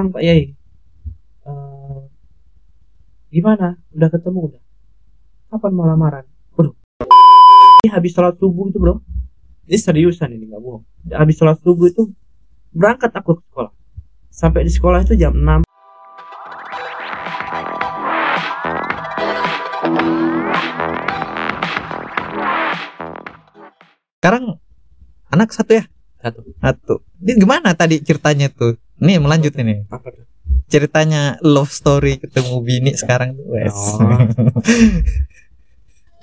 pulang Pak Yai? Eh, gimana? Udah ketemu udah? Kapan mau lamaran? Waduh ini habis sholat subuh itu bro. Ini seriusan ini nggak bohong. Habis sholat subuh itu berangkat aku ke sekolah. Sampai di sekolah itu jam 6 Sekarang anak satu ya? Satu Satu. Ini gimana tadi ceritanya tuh? Nih melanjut ini. apa tuh Ceritanya love story ketemu bini sekarang tuh. wes. Oh.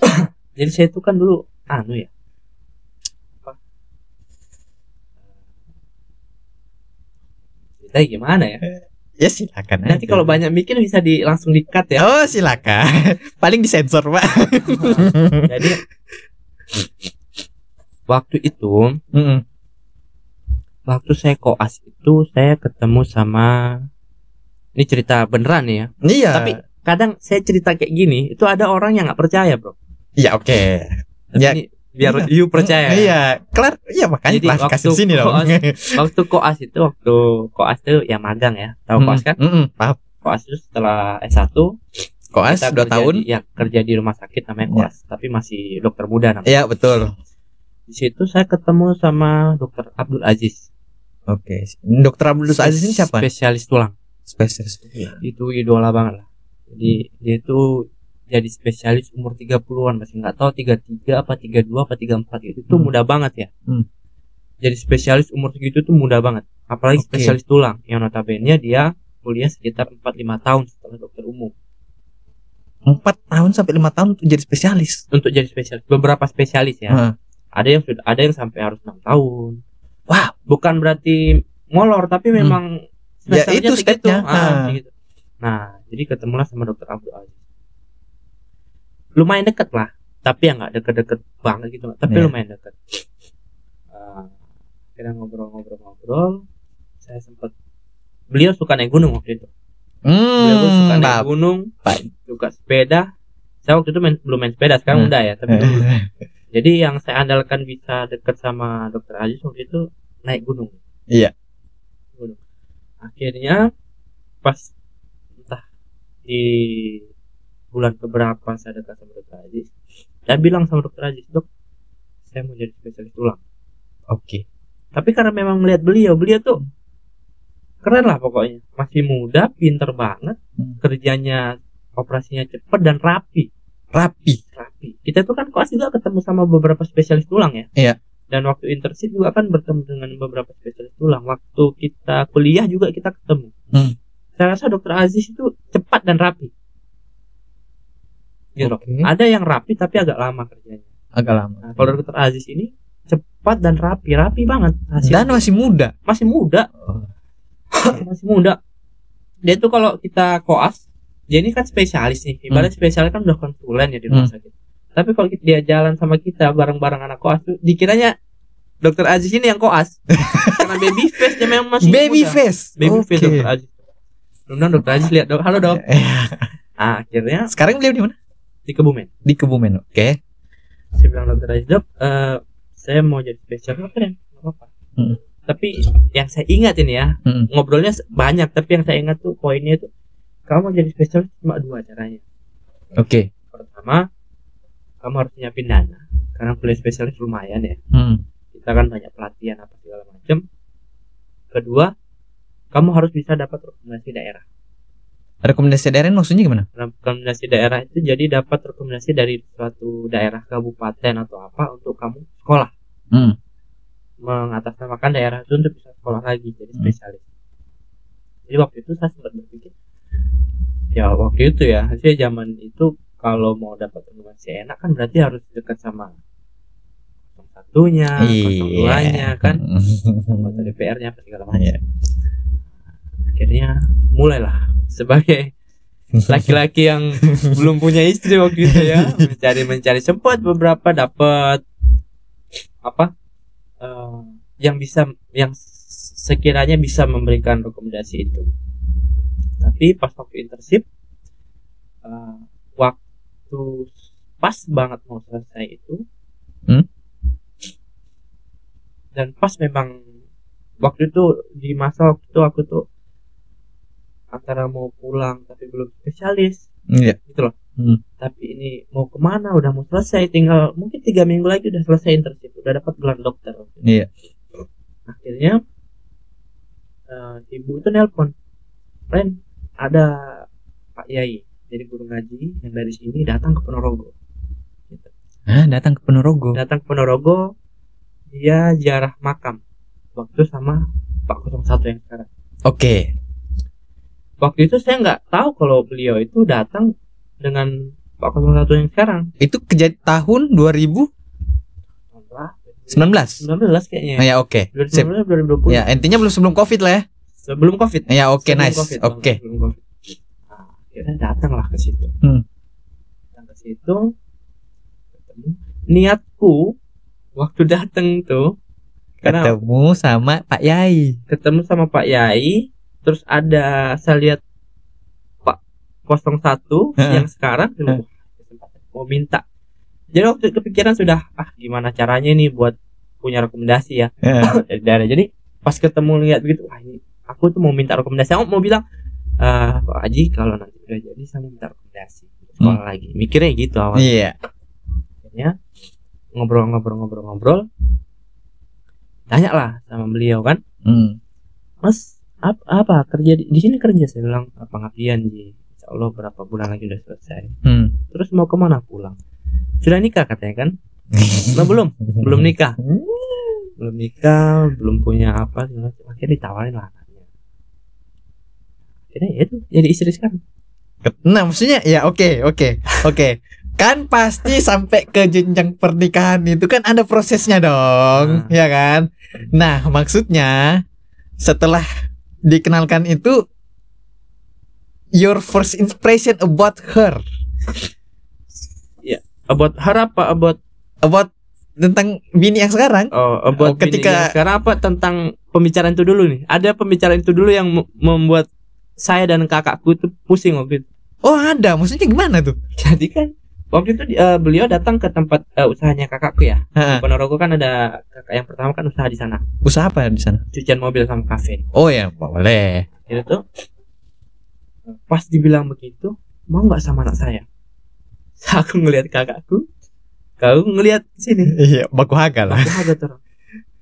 jadi saya itu kan dulu anu ya apa cerita gimana ya ya silakan. nanti aja. kalau banyak mikir bisa di langsung di cut ya Oh silakan. Paling disensor pak. jadi waktu itu Mm-mm. Waktu saya koas itu saya ketemu sama ini cerita beneran nih ya Iya. tapi kadang saya cerita kayak gini itu ada orang yang nggak percaya bro Iya oke. Tapi Ya. ini biar Iya. you percaya ya. Iya. Kelar. Iya makanya Jadi klarifikasi sini dong. waktu koas itu waktu koas itu ya magang ya tahu koas kan Mm-mm, Paham. koas itu setelah S1 Koas dua tahun. di- ya kerja di rumah sakit namanya Ya. koas tapi masih dokter muda namanya Iya betul. di situ saya ketemu sama dokter Abdul Aziz Oke. Dokter Abdul Aziz ini siapa? spesialis tulang Spesialis. itu idola banget lah jadi dia itu jadi spesialis umur 30-an masih nggak tahu 33 apa 32 apa 34 gitu itu Hmm. muda banget ya Hmm. jadi spesialis umur segitu tuh muda banget apalagi Oke. spesialis tulang yang notabene dia kuliah sekitar 4-5 tahun setelah dokter umum Empat tahun sampai lima tahun untuk jadi spesialis. untuk jadi spesialis beberapa spesialis ya Heeh. ada yang sudah ada yang sampai harus enam tahun Wah. bukan berarti molor tapi memang Ya, semesternya itu stepnya. Ah, Ah. segitu. nah jadi ketemulah sama dokter Abdul Aziz lumayan deket lah tapi ya nggak deket-deket banget gitu tapi Iya. lumayan deket Ah, kita ngobrol-ngobrol-ngobrol saya sempat beliau suka naik gunung waktu itu beliau tuh suka Hmm, naik gunung suka sepeda saya waktu itu main, belum main sepeda sekarang Hmm. udah ya tapi dulu jadi yang saya andalkan bisa deket sama dokter Aziz waktu itu naik gunung. Iya. Gunung. Akhirnya pas entah di bulan keberapa saya dekat sama dokter Aziz, saya bilang sama dokter Aziz, dok, saya mau jadi spesialis tulang. Oke. Tapi karena memang melihat beliau, beliau tuh keren lah pokoknya, masih muda, pinter banget, Hmm. kerjanya operasinya cepat dan rapi. Rapi. rapi. Kita tuh kan koas juga ketemu sama beberapa spesialis tulang ya. Iya. Dan waktu internship juga kan bertemu dengan beberapa spesialis tulang. Waktu kita kuliah juga kita ketemu. Hmm. Saya rasa dokter Aziz itu cepat dan rapi. Gitu. Oke. Ada yang rapi tapi agak lama kerjanya. Agak lama. Nah, kalau dokter Aziz ini cepat dan rapi, rapi banget. Hasil Dan masih muda. masih muda, masih muda. Dia tuh kalau kita koas, dia ini kan spesialis nih. Ibarat spesialis kan udah konsulen ya di rumah Hmm. sakit. Tapi kalau dia jalan sama kita bareng-bareng anak koas tuh dikiranya dokter Aziz ini yang koas. Karena baby face dia memang masih Baby muda. face. Baby face Oke. dokter Aziz. Kemudian dokter Aziz lihat dok, halo dok. Eh, Ah, akhirnya Sekarang beliau di mana? di Kebumen. Di Kebumen. Oke. Saya bilang dokter Aziz dok, eh, saya mau jadi spesialis ya, nggak apa-apa. Hmm. Tapi yang saya ingat ini ya, Hmm. ngobrolnya banyak tapi yang saya ingat tuh poinnya itu kamu mau jadi spesialis cuma dua caranya Oke. pertama kamu harus nyiapin dana karena kuliah spesialis lumayan ya Hmm. kita kan banyak pelatihan apa segala macam kedua kamu harus bisa dapat rekomendasi daerah Rekomendasi daerah maksudnya gimana? rekomendasi daerah itu jadi dapat rekomendasi dari suatu daerah kabupaten atau apa untuk kamu sekolah Hmm. mengatasnamakan daerah itu untuk bisa sekolah lagi jadi Hmm. spesialis. Jadi waktu itu saya sempat berpikir, ya waktu itu ya, saya zaman itu kalau mau dapat rekomendasi enak kan berarti harus dekat sama satunya, duanya kan, anggota DPR-nya apa segala macam. Iya. Akhirnya mulailah sebagai laki-laki yang belum punya istri waktu itu ya. Mencari mencari. Sempat beberapa dapat apa eh, yang bisa yang sekiranya bisa memberikan rekomendasi itu tapi pas waktu internship eh, waktu pas banget mau selesai itu Hmm? dan pas memang waktu itu di masa waktu itu aku tuh karena mau pulang tapi belum spesialis Iya. gitu loh Hmm. tapi ini mau ke mana udah mau selesai tinggal mungkin tiga minggu lagi udah selesai internship udah dapat gelar dokter Iya. akhirnya eh, ibu itu nelpon Ren ada Pak Yai jadi guru ngaji yang dari sini datang ke Ponorogo Ah, datang ke Ponorogo. datang ke Ponorogo dia ziarah makam waktu sama Pak 01 yang sekarang Oke. waktu itu saya nggak tahu kalau beliau itu datang dengan Pak 01 yang sekarang Itu kejadian tahun 2019. 19 kayaknya Nah, ya oke. Sip. 2019 2020 Ya, intinya belum sebelum Covid lah ya. Sebelum covid Ya oke, Sebelum nice. Oke. sebelum Covid. Nah, akhirnya datanglah ke situ Hmm. datang ke situ ketemu niatku waktu datang tuh karena Ketemu sama Pak Yai. ketemu sama Pak Yai terus ada saya lihat Pak 01 Heeh. yang sekarang kesempatan mau minta jadi waktu kepikiran sudah ah gimana caranya nih buat punya rekomendasi ya dari daerah jadi pas ketemu lihat begitu wah ini aku tuh mau minta rekomendasi. Aku mau bilang eh Pak Haji kalau nanti udah jadi saya mau minta rekomendasi sekolah lagi. Mikirnya gitu awalnya. Iya. akhirnya ngobrol-ngobrol-ngobrol-ngobrol tanya lah sama beliau kan. Hmm. Mas apa, apa kerja di, di sini kerja? Saya bilang pengabdian di Insya Allah berapa bulan lagi udah selesai. Hmm. terus mau ke mana? Pulang sudah nikah katanya kan. Nah, belum belum nikah. Belum nikah belum punya apa akhirnya ditawarin lah akhirnya ya itu jadi istri sekarang Nah, maksudnya ya oke, oke, oke. Kan pasti sampai ke jenjang pernikahan itu kan ada prosesnya dong, Nah. ya kan? Nah, maksudnya setelah dikenalkan itu your first impression about her, about her apa about about tentang bini yang sekarang. oh, about Oh, ketika- bini yang sekarang apa tentang pembicaraan itu dulu nih ada pembicaraan itu dulu yang mem- membuat saya dan kakakku itu pusing waktu itu Oh, ada. Maksudnya gimana tuh? jadi kan waktu itu eh, beliau datang ke tempat eh, usahanya kakakku ya Ha, Ponorogo kan ada kakak yang pertama kan usaha di sana usaha apa di sana? cucian mobil sama kafe Oh ya, boleh. itu tuh pas dibilang begitu mau nggak sama anak saya aku ngelihat kakakku kau ngelihat sini Iya, baku haga lah. aku ada tuh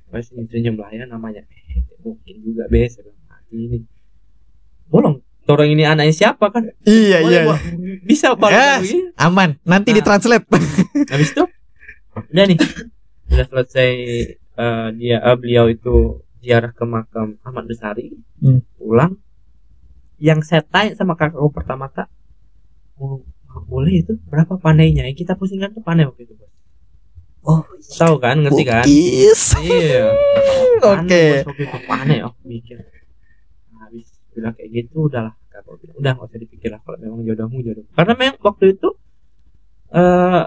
pas senyum lah ya namanya eh, mungkin juga biasa ini bolong orang ini anaknya siapa kan Iya, Boleh, iya. Bisa Yes. banget begini Aman. Nanti Nah. ditranslate. habis itu udah nih udah selesai eh, dia eh, beliau itu ziarah ke makam Ahmad Besari Hmm. pulang yang saya tanya sama kakakku pertama kak mau boleh itu berapa panainya yang kita pusingkan tuh panai waktu itu bos Oh, tahu kan ngerti kan iya Oke. Itu panai aku mikir bilang kayak gitu udahlah kakak bilang udah nggak usah dipikir lah kalau memang jodohmu jodoh karena memang waktu itu eh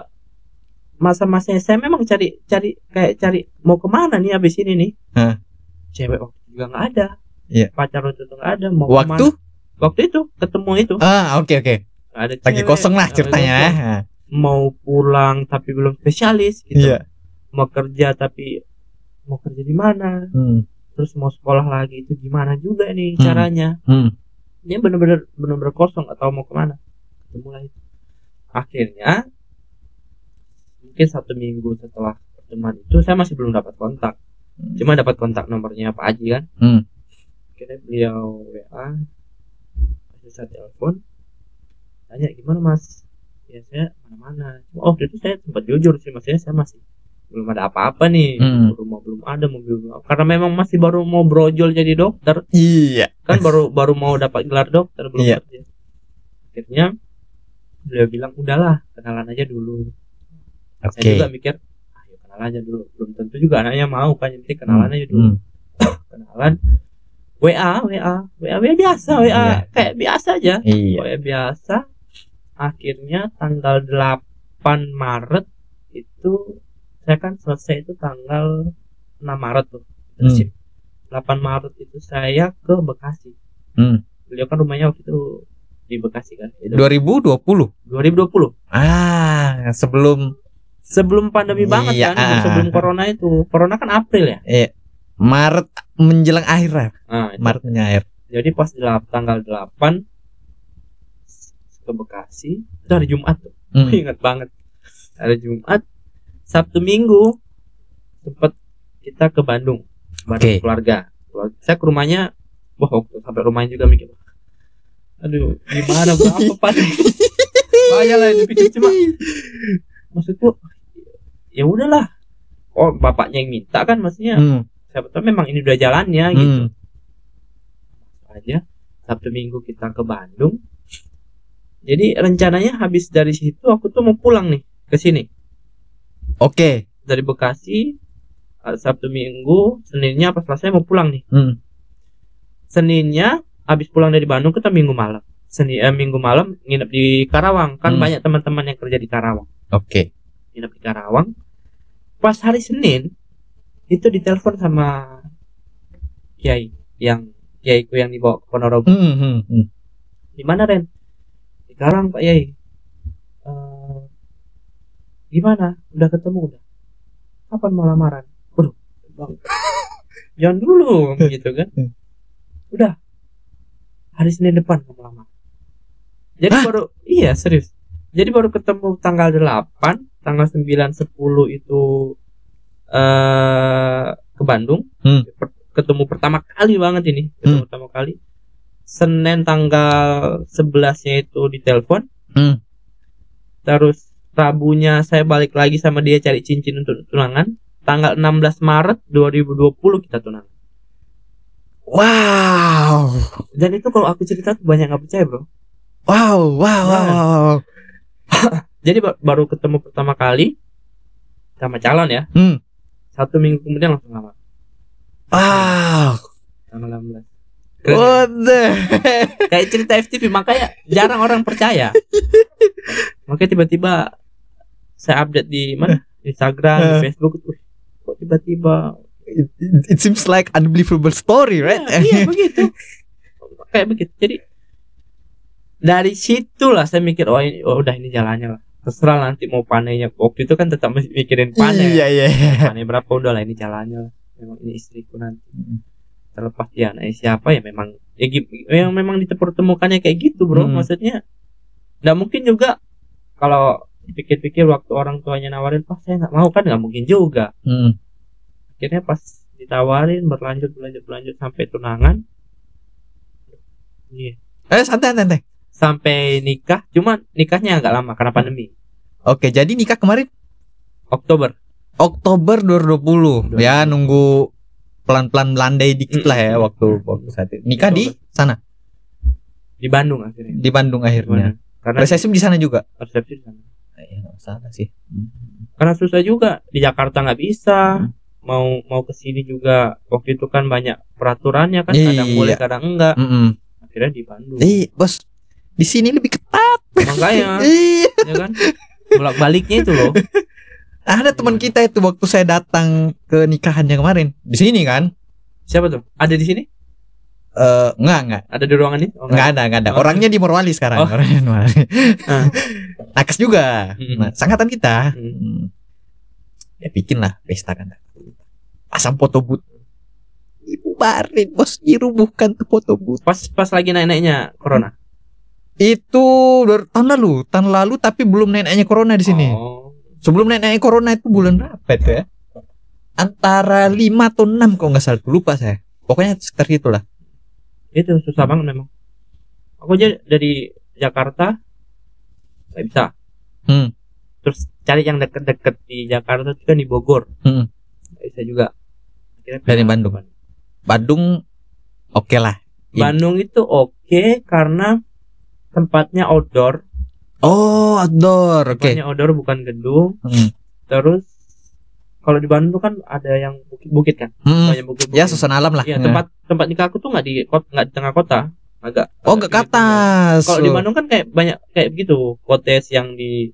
masa-masanya saya memang cari cari kayak cari mau ke mana nih habis ini nih Hah. cewek waktu juga nggak ada Iya. pacar waktu itu nggak ada mau Waktu? ke mana waktu itu ketemu itu Ah, oke oke. nggak ada Lagi cewek, kosong lah ceritanya. kosong. ya. mau pulang tapi belum spesialis gitu Iya. mau kerja tapi mau kerja di mana Hmm. Terus mau sekolah lagi itu gimana juga nih Hmm. caranya? Hmm. dia bener-bener bener-bener kosong atau mau ke mana. Ketemu lagi. Akhirnya mungkin satu minggu setelah pertemuan itu saya masih belum dapat kontak. Cuma dapat kontak nomornya Pak Haji kan? Hmm. akhirnya beliau WA terus saya telepon tanya gimana mas? Ya saya mana-mana. Oh itu saya sempat jujur sih maksudnya saya masih belum ada apa-apa nih Hmm. rumah belum ada mobil belum ada. karena memang masih baru mau brojol jadi dokter Iya. kan baru baru mau dapat gelar dokter belum Iya. kerja akhirnya beliau bilang udahlah kenalan aja dulu Oke. saya juga mikir ayo kenalan aja dulu belum tentu juga anaknya mau kan penting kenalan aja dulu Hmm. kenalan WA WA WA WA biasa WA Iya. kayak biasa aja Iya. WA biasa akhirnya tanggal 8 Maret itu saya kan selesai itu tanggal 6 Maret tuh internship. 8 Maret itu saya ke Bekasi Hmm. beliau kan rumahnya waktu itu di Bekasi kan itu 2020. 2020 Ah, sebelum sebelum pandemi Iya, banget kan ah. sebelum corona itu corona kan April ya eh Maret menjelang akhir lah. nah, itu. Maret menjelang akhir. jadi pas tanggal 8 ke Bekasi itu hari Jumat tuh Hmm. ingat banget hari Jumat Sabtu Minggu sempat kita ke Bandung. Bareng Oke. keluarga. Saya ke rumahnya wah waktu sampai rumahnya juga mikir aduh gimana berapa pak? Bayar lah ini pikir cuma maksudku ya udahlah. Oh bapaknya yang minta kan maksudnya. Hmm. siapa tahu memang ini udah jalannya gitu. Hmm. aja Sabtu Minggu kita ke Bandung. Jadi rencananya habis dari situ aku tuh mau pulang nih ke sini Oke. dari Bekasi eh, Sabtu Minggu Seninnya pas selesai mau pulang nih Hmm. Seninnya habis pulang dari Bandung kita Minggu malam Senin eh, Minggu malam nginep di Karawang kan Hmm. banyak teman-teman yang kerja di Karawang Oke. nginep di Karawang pas hari Senin itu ditelepon sama Kiai yang Kiaiku yang dibawa ke Ponorogo Hmm, hmm, hmm. di mana Ren di Karang Pak Eh, gimana? Udah ketemu udah. Kapan mau lamaran? Waduh bang. Jangan dulu gitu kan. Hmm. udah. Hari Senin depan kamu lamar jadi Hah? baru iya serius. Jadi baru ketemu tanggal 8 tanggal 9 10 itu eh ke Bandung. Hmm. Ketemu pertama kali banget ini ketemu pertama kali. Senin tanggal 11 nya itu ditelepon. Hmm. terus Rabunya saya balik lagi sama dia cari cincin untuk tunangan tanggal 16 Maret 2020 kita tunangan Wow. dan itu kalau aku cerita tuh banyak nggak percaya bro Wow, wow, wow, Nah. wow. jadi ba- baru ketemu pertama kali sama calon ya Hmm. satu minggu kemudian langsung lamar Wow. tanggal 16 Keren ya? What the kayak cerita FTV makanya jarang orang percaya makanya tiba-tiba saya update di mana Instagram di Eh. Facebook tuh kok tiba-tiba it, it seems like unbelievable story, right? Ya, iya begitu kayak begitu jadi dari situlah saya mikir oh ini oh, udah ini jalannya lah terserah nanti mau panennya waktu itu kan tetap masih mikirin panen Iya, iya, iya. panen berapa udah lah ini jalannya lah. memang ini istriku nanti terlepas dia anaknya siapa ya memang ya yang memang dipertemukannya kayak gitu bro Hmm. maksudnya nggak mungkin juga kalau dipikir-pikir waktu orang tuanya nawarin oh saya nggak mau kan nggak mungkin juga Hmm. akhirnya pas ditawarin berlanjut berlanjut berlanjut sampai tunangan Iya. Eh, santai, santai. sampai nikah cuman nikahnya agak lama karena pandemi Oke, jadi nikah kemarin Oktober Oktober 2020. Ya, nunggu pelan-pelan landai dikit lah ya waktu waktu saat itu. Nikah di sana, di Bandung akhirnya di Bandung akhirnya. karena Resepsi di sana juga. resepsi di sana. Ya, nggak salah sih. karena susah juga di Jakarta nggak bisa Hmm. mau mau ke sini juga waktu itu kan banyak peraturannya kan Iya. kadang boleh kadang enggak Mm-mm. akhirnya di Bandung Eh, bos, di sini lebih ketat. makanya Iya. ya kan bolak baliknya itu loh Ada teman kita itu waktu saya datang ke nikahannya kemarin. Di sini kan? siapa tuh ada di sini Eh, enggak, enggak. ada di ruangan ini oh, Enggak ada, enggak ada. Oh. Orangnya di Morwali sekarang. Oh. Orangnya di Morwali. Ah. Nakes juga. Mm-mm. Nah, sangkatan kita. Hmm. Hmm. Ya bikin lah pesta kan. Pasang foto booth. Dibubarin bos, dirubuhkan tuh foto booth. pas pas lagi naik naiknya corona Itu dari tahun lalu, tahun lalu tapi belum naik-naiknya corona di sini. oh. Sebelum naik-naiknya corona itu bulan berapa itu ya? Antara 5 atau 6 kalau nggak salah, lupa saya. Pokoknya sekitar itulah. Itu susah banget memang aku aja dari Jakarta nggak bisa Hmm. terus cari yang deket-deket di Jakarta itu kan di Bogor Hmm. nggak bisa juga Akhirnya Dari Bandung. Bandung oke lah. Bandung itu oke karena tempatnya outdoor Oh, outdoor. Oke. tempatnya outdoor bukan gedung Hmm. terus kalau di Bandung tuh kan ada yang bukit-bukit kan Hmm. banyak bukit-bukit Ya suasana alam lah. Iya, tempat tempat nikah aku tuh nggak di kota nggak di tengah kota agak Oh, ke agak atas. kalau di Bandung kan kayak banyak kayak begitu kotes yang di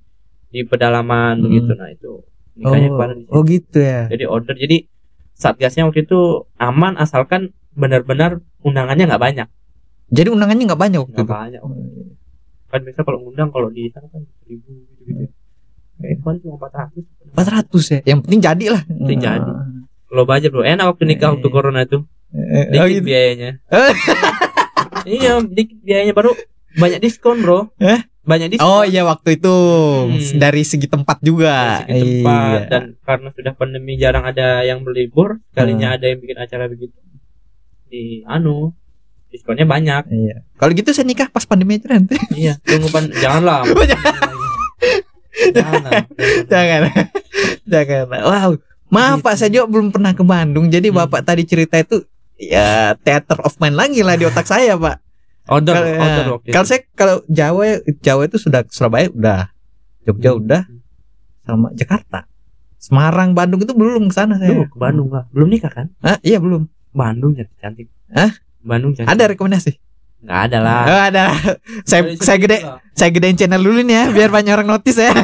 di pedalaman Hmm. begitu nah itu nikahnya oh, kemarin di situ. oh gitu ya. jadi order jadi satgasnya waktu itu aman asalkan benar-benar undangannya nggak banyak Jadi undangannya nggak banyak waktu nggak itu. banyak kan biasa kalau undang kalau di sana kan seribu gitu gitu kemarin cuma empat ratus 400 ya. Yang penting jadi lah. Penting jadi. lo budget bro enak waktu nikah waktu Eh. corona itu Eh, dikit oh gitu. biayanya Eh. iya dikit biayanya baru banyak diskon bro Eh? banyak diskon Oh iya waktu itu Hmm. dari segi tempat juga. dari segi tempat Iya. dan karena sudah pandemi jarang ada yang berlibur kalinya Hmm. ada yang bikin acara begitu di anu diskonnya banyak Iya. Kalau gitu saya nikah pas pandemi aja nanti. iya tunggu pan janganlah jangan Jangan. Jangan. Wow. Maaf Pak, saya juga belum pernah ke Bandung. Jadi Hmm. Bapak tadi cerita itu ya theater of mind lagi lah di otak saya, Pak. order Kalau ya, order waktu kalau saya kalau Jawa Jawa itu sudah Surabaya udah. Jogja Hmm. udah sama Jakarta. Semarang, Bandung itu belum ke sana saya. Lu ke Bandung lah belum nikah kan Ah, iya belum. Bandung cantik cantik Hah? Bandung cantik Ada rekomendasi? Nggak ada lah Oh, ada. saya Dari saya situ gede lah. saya gedein channel dulu nih ya biar banyak orang notice ya.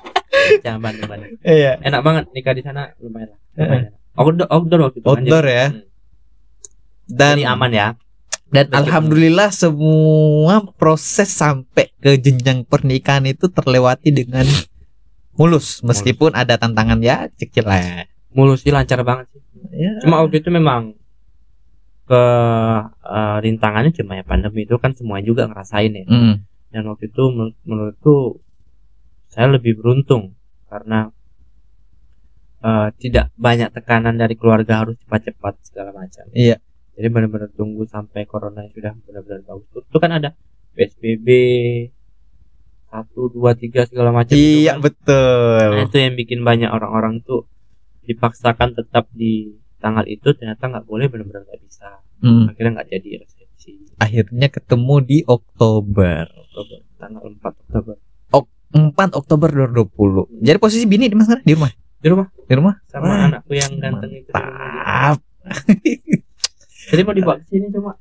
jangan Bandung Bandung Iya. enak banget nikah di sana lumayan lah lumayan outdoor outdoor waktu itu kan, Outdoor jadi- ya. Hmm. Dan jadi aman ya Dan alhamdulillah semua proses sampai ke jenjang pernikahan itu terlewati dengan mulus meskipun ada tantangan ya kecil lah ya. mulus sih lancar banget sih Ya. cuma waktu itu memang ke eh, rintangannya cuma ya pandemi itu kan semua juga ngerasain ya Mm. dan waktu itu menurut, menurutku saya lebih beruntung karena eh, tidak banyak tekanan dari keluarga harus cepat-cepat segala macam Iya. jadi benar-benar tunggu sampai corona sudah benar-benar bagus itu kan ada psbb satu dua tiga segala macam itu Iya kan. betul. Nah, itu yang bikin banyak orang-orang tuh dipaksakan tetap di tanggal itu ternyata nggak boleh benar-benar nggak bisa Mm. akhirnya nggak jadi resepsi Akhirnya ketemu di Oktober. Oktober tanggal 4 Oktober 4 Oktober 2020. Jadi posisi bini di mana? Di rumah. di rumah Di rumah. sama Wah, anakku yang ganteng itu. Mantap. jadi mau dibawa ke sini cuma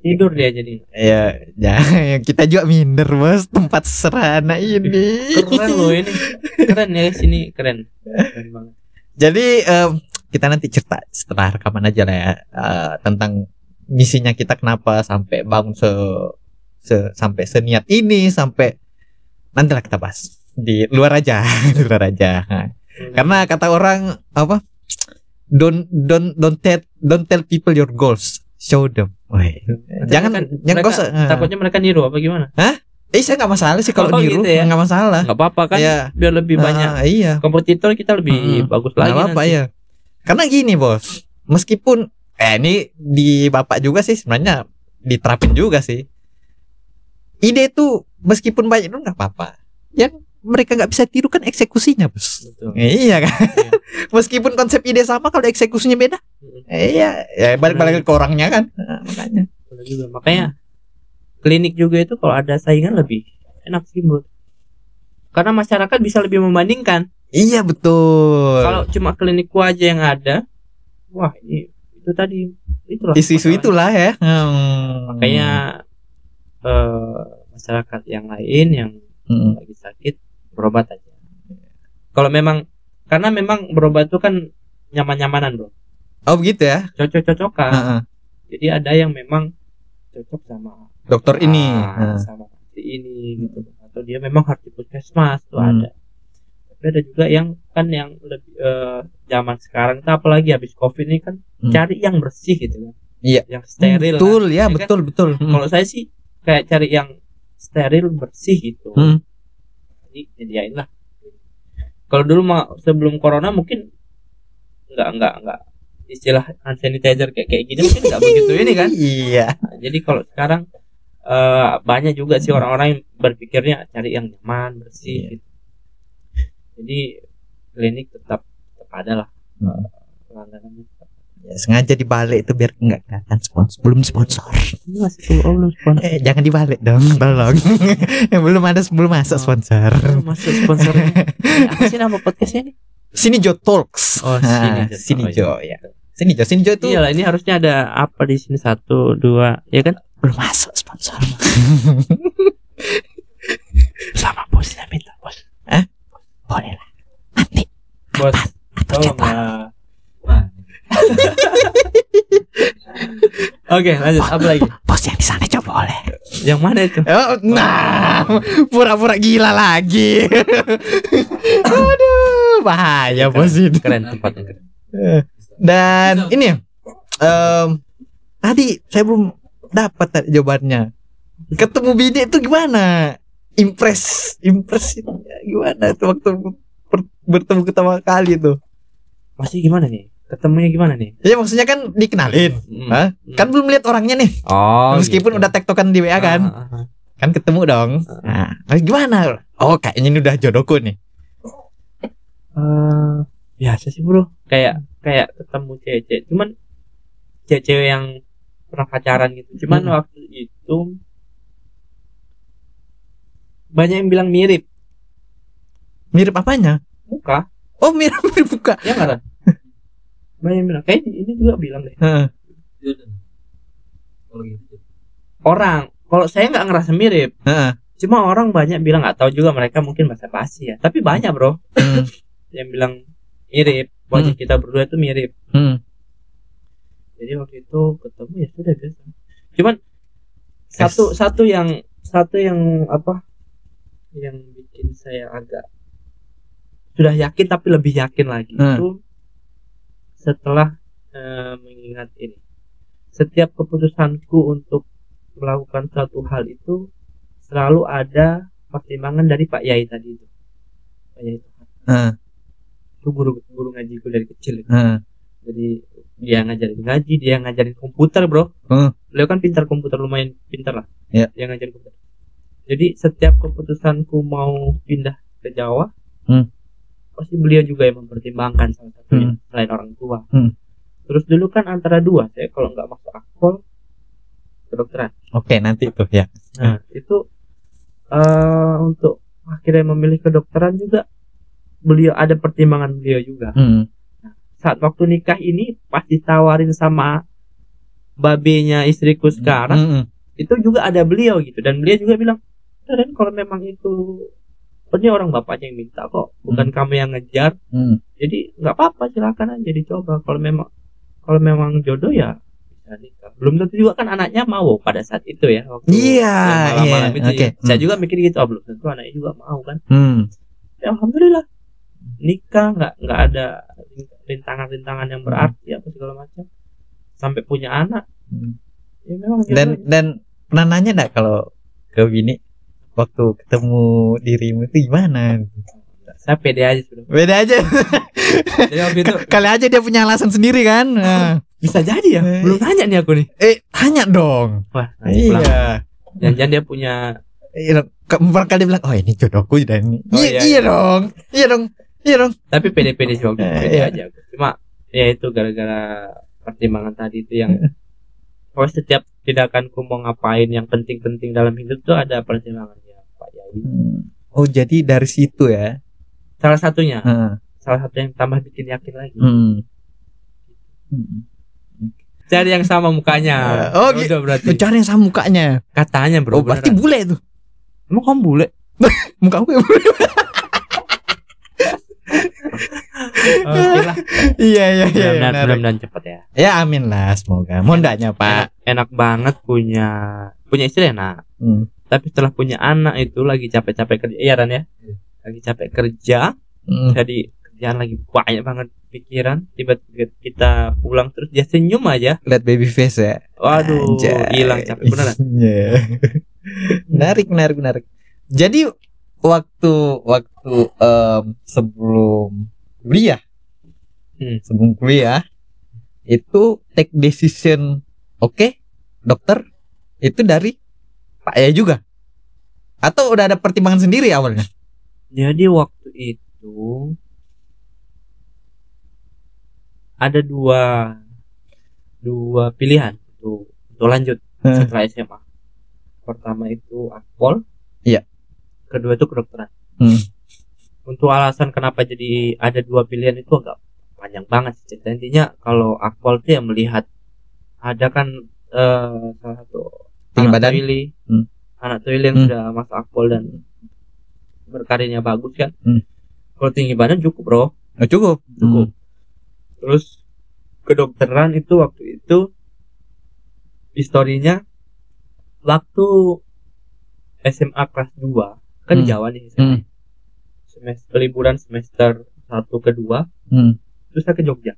tidur dia jadi Ya, jangan kita juga minder bos tempat serana ini. keren loh ini keren ya sini keren keren banget Jadi em, kita nanti cerita setelah rekaman aja lah ya eh, tentang misinya kita kenapa sampai bangun se, se- sampai seniat ini sampai nantilah kita bahas di luar aja di luar aja Nah, karena kata orang apa don't don't don't tell don't tell people your goals show them jangan kan jangan mereka, se- eh. takutnya mereka niru apa gimana eh saya nggak masalah sih kalau Oh, niru gitu ya? nggak masalah nggak apa-apa kan Iya. biar lebih banyak Ah, iya kompetitor kita lebih Mm-mm. bagus Nggak lagi apa-apa nanti. ya. Karena gini bos, meskipun eh ini di bapak juga sih sebenarnya diterapin juga sih. Ide tuh meskipun banyak itu nggak apa-apa. Yang mereka nggak bisa tiru kan eksekusinya bos. Betul. Iya kan. meskipun konsep ide sama kalau eksekusinya beda. Eh, iya, ya balik-balik ke orangnya kan. Nah, makanya. Betul juga. Makanya klinik juga itu kalau ada saingan lebih enak sih menurut. Karena masyarakat bisa lebih membandingkan. Iya betul. Kalau cuma klinikku aja yang ada, wah ini itu tadi itulah. isu-isu masalahnya. itulah ya. Hmm. Makanya eh, masyarakat yang lain yang Hmm. lagi sakit berobat aja. Kalau memang karena memang berobat itu kan nyaman-nyamanan bro, Oh begitu ya. cocok-cocokan. Heeh. Jadi ada yang memang cocok sama Dokter ini. Ah, sama si ini gitu atau dia memang harus di puskesmas tuh Hmm. ada tapi ada juga yang kan yang lebih eh, zaman sekarang tuh apalagi habis covid ini kan Hmm. cari yang bersih gitu kan Iya. yang steril betul lah. ya, kan? betul betul. Hmm. kalau saya sih kayak cari yang steril bersih gitu Hmm. jadi nyediain lah kalau dulu mah sebelum corona mungkin nggak nggak nggak istilah hand sanitizer kayak kayak gini mungkin nggak begitu ini kan Iya. Nah, jadi kalau sekarang eh, banyak juga sih orang-orang yang berpikirnya cari yang nyaman bersih Iya. gitu. Jadi klinik tetap tetap ada lah. Hmm. langganannya tetap. Ya, sengaja dibalik itu biar nggak kelihatan sponsor belum sponsor. Ini masih full oh, belum sponsor. Eh jangan dibalik dong tolong. Belum ada belum masuk Oh. sponsor. Masuk sponsornya Ini apa sih nama podcastnya nih sini Jo Talks. Oh, Nah, Sini Jo. sini Oh, Jo ya. Sini Jo sini Jo itu iyalah ini harusnya ada apa di sini? Satu dua ya kan? Belum masuk sponsor sama bosnya minta bos boleh lah nanti bos atau coba lah Oke lanjut. Apa lagi? Bos yang di sana coba boleh yang mana itu? Oh, nah, pura-pura gila lagi. Aduh, bahaya bos. Ini. keren tempatnya keren. Dan ini em, tadi saya belum dapat jawabannya. Ketemu bini itu gimana? Impress impresinya gimana tuh waktu bertemu pertama kali tuh Masih gimana nih? Ketemunya gimana nih? ya maksudnya kan dikenalin Hmm. Hah? kan belum lihat orangnya nih Oh, meskipun gitu. udah tektokan di WA kan Ah, ah, ah. kan ketemu dong nah gimana oh kayaknya ini udah jodohku nih Eh, biasa sih bro kayak kayak ketemu cewek cuman cewek-cewek yang pernah pacaran gitu cuman Mm. waktu itu banyak yang bilang mirip. Mirip apanya? Muka. Oh mirip mirip buka ya nggak Ran? banyak yang bilang. Kayak ini juga bilang deh. Heeh. Orang. Kalau saya nggak ngerasa mirip. Heeh. cuma orang banyak bilang nggak tahu juga mereka mungkin bahasa basi ya. Tapi banyak bro. Hmm. yang bilang mirip. Wajah Hmm. kita berdua itu mirip. Hmm. jadi waktu itu ketemu ya sudah biasa. Cuman satu satu yang satu yang apa yang bikin saya agak sudah yakin tapi lebih yakin lagi Hmm. itu setelah eh, mengingat ini setiap keputusanku untuk melakukan suatu hal itu selalu ada pertimbangan dari Pak Yai tadi itu Pak Yai itu Heeh. itu guru guru ngajiku dari kecil itu. Heeh. jadi dia ngajarin ngaji dia ngajarin komputer bro Hmm. beliau kan pintar komputer lumayan pintar lah Iya. dia ngajarin komputer jadi setiap keputusanku mau pindah ke Jawa Hmm. pasti beliau juga yang mempertimbangkan salah satunya Hmm. selain orang tua Hmm. terus dulu kan antara dua saya kalau nggak masuk akpol kedokteran oke nanti tuh ya nah itu eh untuk akhirnya memilih kedokteran juga beliau ada pertimbangan beliau juga Hmm. saat waktu nikah ini pas ditawarin sama babenya istriku sekarang Hmm. itu juga ada beliau gitu dan beliau juga bilang "Ya, Dan kalau memang itu ini orang bapaknya yang minta kok bukan kamu yang ngejar Hmm. jadi nggak apa-apa silakan aja dicoba kalau memang kalau memang jodoh ya bisa nikah belum tentu juga kan anaknya mau pada saat itu ya waktu Iya, yang malam-malam iya, itu oke. ya. saya Hmm. juga mikir gitu oh, belum tentu anaknya juga mau kan Hmm. ya alhamdulillah nikah nggak nggak ada rintangan-rintangan yang berarti apa segala macam sampai punya anak Hmm. ya memang dan dan pernah nanya enggak kalau ke bini waktu ketemu dirimu itu gimana? Saya pede aja sudah. Beda aja. Jadi waktu itu kali aja dia punya alasan sendiri kan? Nah. bisa jadi ya? Eh. belum tanya nih aku nih. Eh tanya dong. Wah iya. jangan-jangan dia punya Iya, ke- barangkali dia bilang oh ini jodohku dan ini. Oh, iya, iya, iya dong. Iya dong. Iya dong. Tapi pede-pede sih waktu Eh, pede iya. aja cuma ya itu gara-gara pertimbangan tadi itu yang oh setiap tindakanku mau ngapain yang penting-penting dalam hidup tuh ada pertimbangannya Yai oh jadi dari situ ya salah satunya Heeh. salah satu yang tambah bikin yakin lagi Hmm. Hmm. cari yang sama mukanya Oh, Ya gi- udah berarti Cari yang sama mukanya. katanya bro Oh, berarti beneran. bule tuh. emang kamu bule Muka aku ya bule. oke lah iya, iya, iya. mudah-mudahan cepet ya Ya amin lah semoga. Mondanya, Pak. enak, enak banget punya punya istri enak Hmm. Tapi setelah punya anak itu lagi capek-capek kerja iya Ran ya lagi capek kerja Hmm. jadi kerjaan lagi banyak banget pikiran tiba-tiba kita pulang terus dia senyum aja Lihat baby face ya. waduh hilang capek beneran Iya. menarik, menarik, menarik. Jadi waktu waktu em, sebelum kuliah, Hmm. sebelum kuliah itu take decision, oke, dokter itu dari Pak ya juga, atau udah ada pertimbangan sendiri awalnya? jadi waktu itu ada dua dua pilihan untuk untuk lanjut Hmm. setelah SMA pertama itu akpol Iya. kedua itu kedokteran Hmm. untuk alasan kenapa jadi ada dua pilihan itu agak panjang banget sih intinya kalau akpol itu yang melihat ada kan eh, salah satu anak badan? Toili, Hmm. anak Toili yang Hmm. sudah masuk akpol dan berkarirnya bagus kan Hmm. kalau tinggi badan cukup bro Oh, cukup, cukup terus kedokteran itu waktu itu historinya waktu SMA kelas 2 kan di Hmm. Jawa nih SMA. Hmm. semester liburan semester satu kedua Hmm. terus saya ke Jogja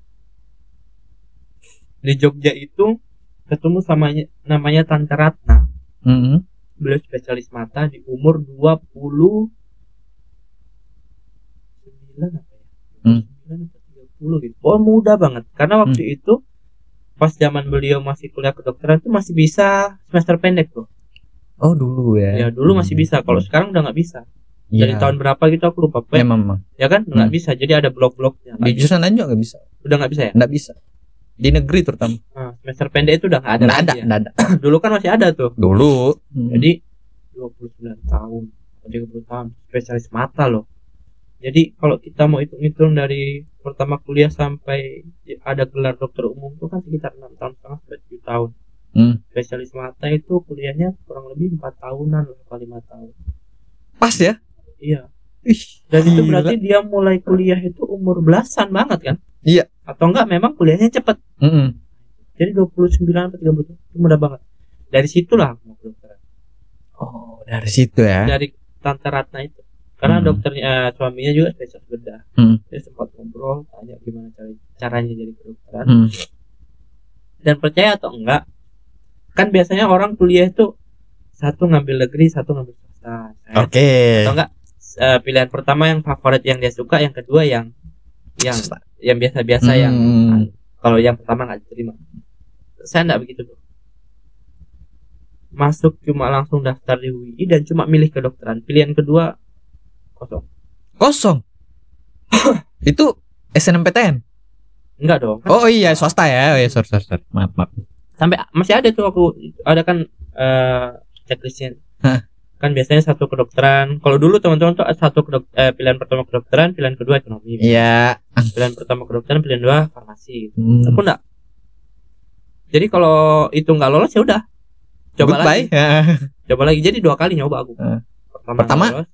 di Jogja itu ketemu sama namanya Tante Ratna Hmm. beliau spesialis mata di umur 20 9 apa ya? Hmm. 29 atau 30 gitu. Oh, muda banget. Karena waktu itu pas zaman beliau masih kuliah kedokteran tuh masih bisa semester pendek tuh. Oh dulu ya. Ya, dulu masih bisa. Kalau sekarang udah nggak bisa. Dari Iya. tahun berapa gitu aku lupa. Memang, memang. ya kan nggak Hmm. bisa. Jadi ada blok-bloknya. Di jurusan lain juga nggak bisa. Udah nggak bisa ya? Nggak bisa. Di negeri terutama. Nah, semester pendek itu udah nggak ada. Nggak ada, ya. nggak ada. Dulu kan masih ada tuh. Dulu. Hmm. Jadi 29 tahun, 30 tahun spesialis mata loh. Jadi kalau kita mau hitung-hitung dari pertama kuliah sampai ada gelar dokter umum itu kan sekitar 6 tahun setengah sampai 7 tahun. Hmm. Spesialis mata itu kuliahnya kurang lebih 4 tahunan atau 5 tahun. pas ya. Iya. Ih, Dan itu gila. berarti dia mulai kuliah itu umur belasan banget kan? Iya. Atau enggak memang kuliahnya cepet. Mm-mm. Jadi 29 atau 30 tahun itu mudah banget. Dari situlah aku mau kedokteran. Oh dari situ ya. dari tante Ratna itu karena Hmm. dokternya eh, suaminya juga spesialis bedah Hmm. dia sempat ngobrol tanya gimana cara caranya jadi kedokteran Hmm. dan percaya atau enggak kan biasanya orang kuliah itu satu ngambil negeri satu ngambil swasta Oke. atau enggak eh, pilihan pertama yang favorit yang dia suka yang kedua yang yang yang biasa-biasa yang Hmm. kalau yang pertama nggak diterima saya enggak begitu bro masuk cuma langsung daftar di UI dan cuma milih kedokteran pilihan kedua kosong Kosong. itu SNMPTN. enggak dong kan Oh iya swasta ya. Oh iya sorry sorry. sorry. Maaf maaf. sampai masih ada tuh aku ada kan eh checklistnya Hah. Kan biasanya satu kedokteran kalau dulu teman-teman tuh satu kedok eh, pilihan pertama kedokteran pilihan kedua ekonomi Iya. pilihan pertama kedokteran pilihan dua farmasi gitu. Hmm. aku enggak jadi kalau itu nggak lolos ya udah coba Goodbye. lagi coba lagi jadi dua kali nyoba aku Hah. pertama, Pertama? nggak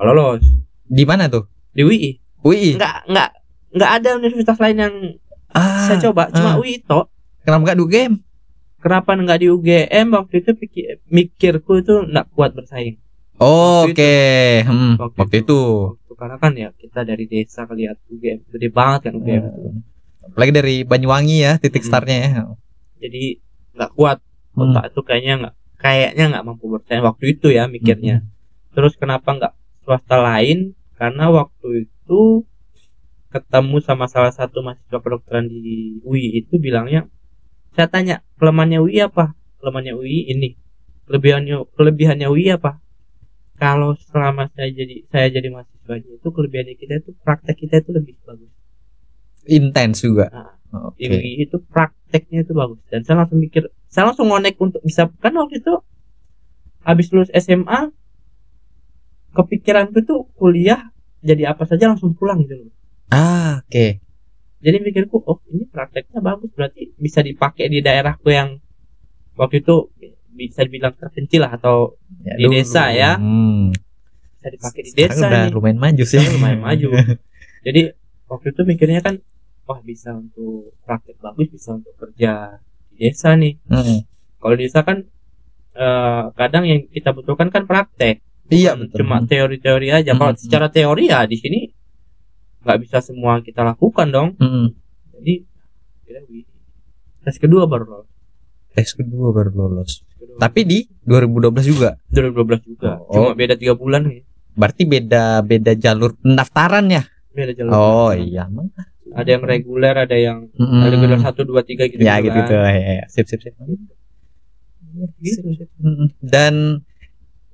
lolos lolos Di mana tuh? di UI UI. nggak nggak nggak ada universitas lain yang Ah, saya coba cuma ah. UI toh Kenapa nggak du game? Kenapa nggak di UGM waktu itu pikir, mikirku itu nggak kuat bersaing Oh, Oke. Hmm, Waktu waktu itu. itu. Karena kan ya kita dari desa kelihat UGM gede banget kan UGM itu. Hmm. Apalagi dari Banyuwangi ya titik Hmm. startnya ya. jadi nggak kuat Hmm. otak itu kayaknya nggak kayaknya nggak mampu bersaing waktu itu ya mikirnya terus kenapa nggak swasta lain karena waktu itu ketemu sama salah satu mahasiswa kedokteran di UI itu bilangnya saya tanya kelemahannya UI apa? Kelemahannya UI ini. Kelebihannya kelebihannya UI apa? Kalau selama saya jadi saya jadi mahasiswanya itu kelebihannya kita itu praktek kita itu lebih bagus. Intens juga. Nah, di UI itu prakteknya itu bagus. Dan saya langsung mikir saya langsung ngonek untuk bisa kan waktu itu habis lulus SMA kepikiranku tuh kuliah jadi apa saja langsung pulang gitu loh. Ah, oke. Jadi mikirku oh ini prakteknya bagus berarti bisa dipakai di daerahku yang waktu itu bisa dibilang terpencil lah atau Ya, Di desa ya. Hmm. bisa dipakai di Sekarang desa udah nih lumayan maju sih. Sekarang lumayan maju jadi waktu itu mikirnya kan wah bisa untuk praktek bagus bisa untuk kerja di desa nih Hmm. kalau di desa kan eh, kadang yang kita butuhkan kan praktek Iya betul. cuma teori-teori aja kalau Hmm. secara teori ya di sini nggak bisa semua kita lakukan dong Hmm. jadi kira wih. tes kedua baru lolos Tes kedua baru lolos. Kedua. Tapi di 2012 juga. 2012 juga Oh. cuma beda tiga bulan nih Berarti beda beda jalur pendaftaran ya. beda jalur Oh pendaftaran. iya. emang. ada yang reguler ada yang ada reguler satu dua tiga gitu Ya gitu gitu. Ya, ya. Sip sip sip. Gitu, sip. Mm-mm. Dan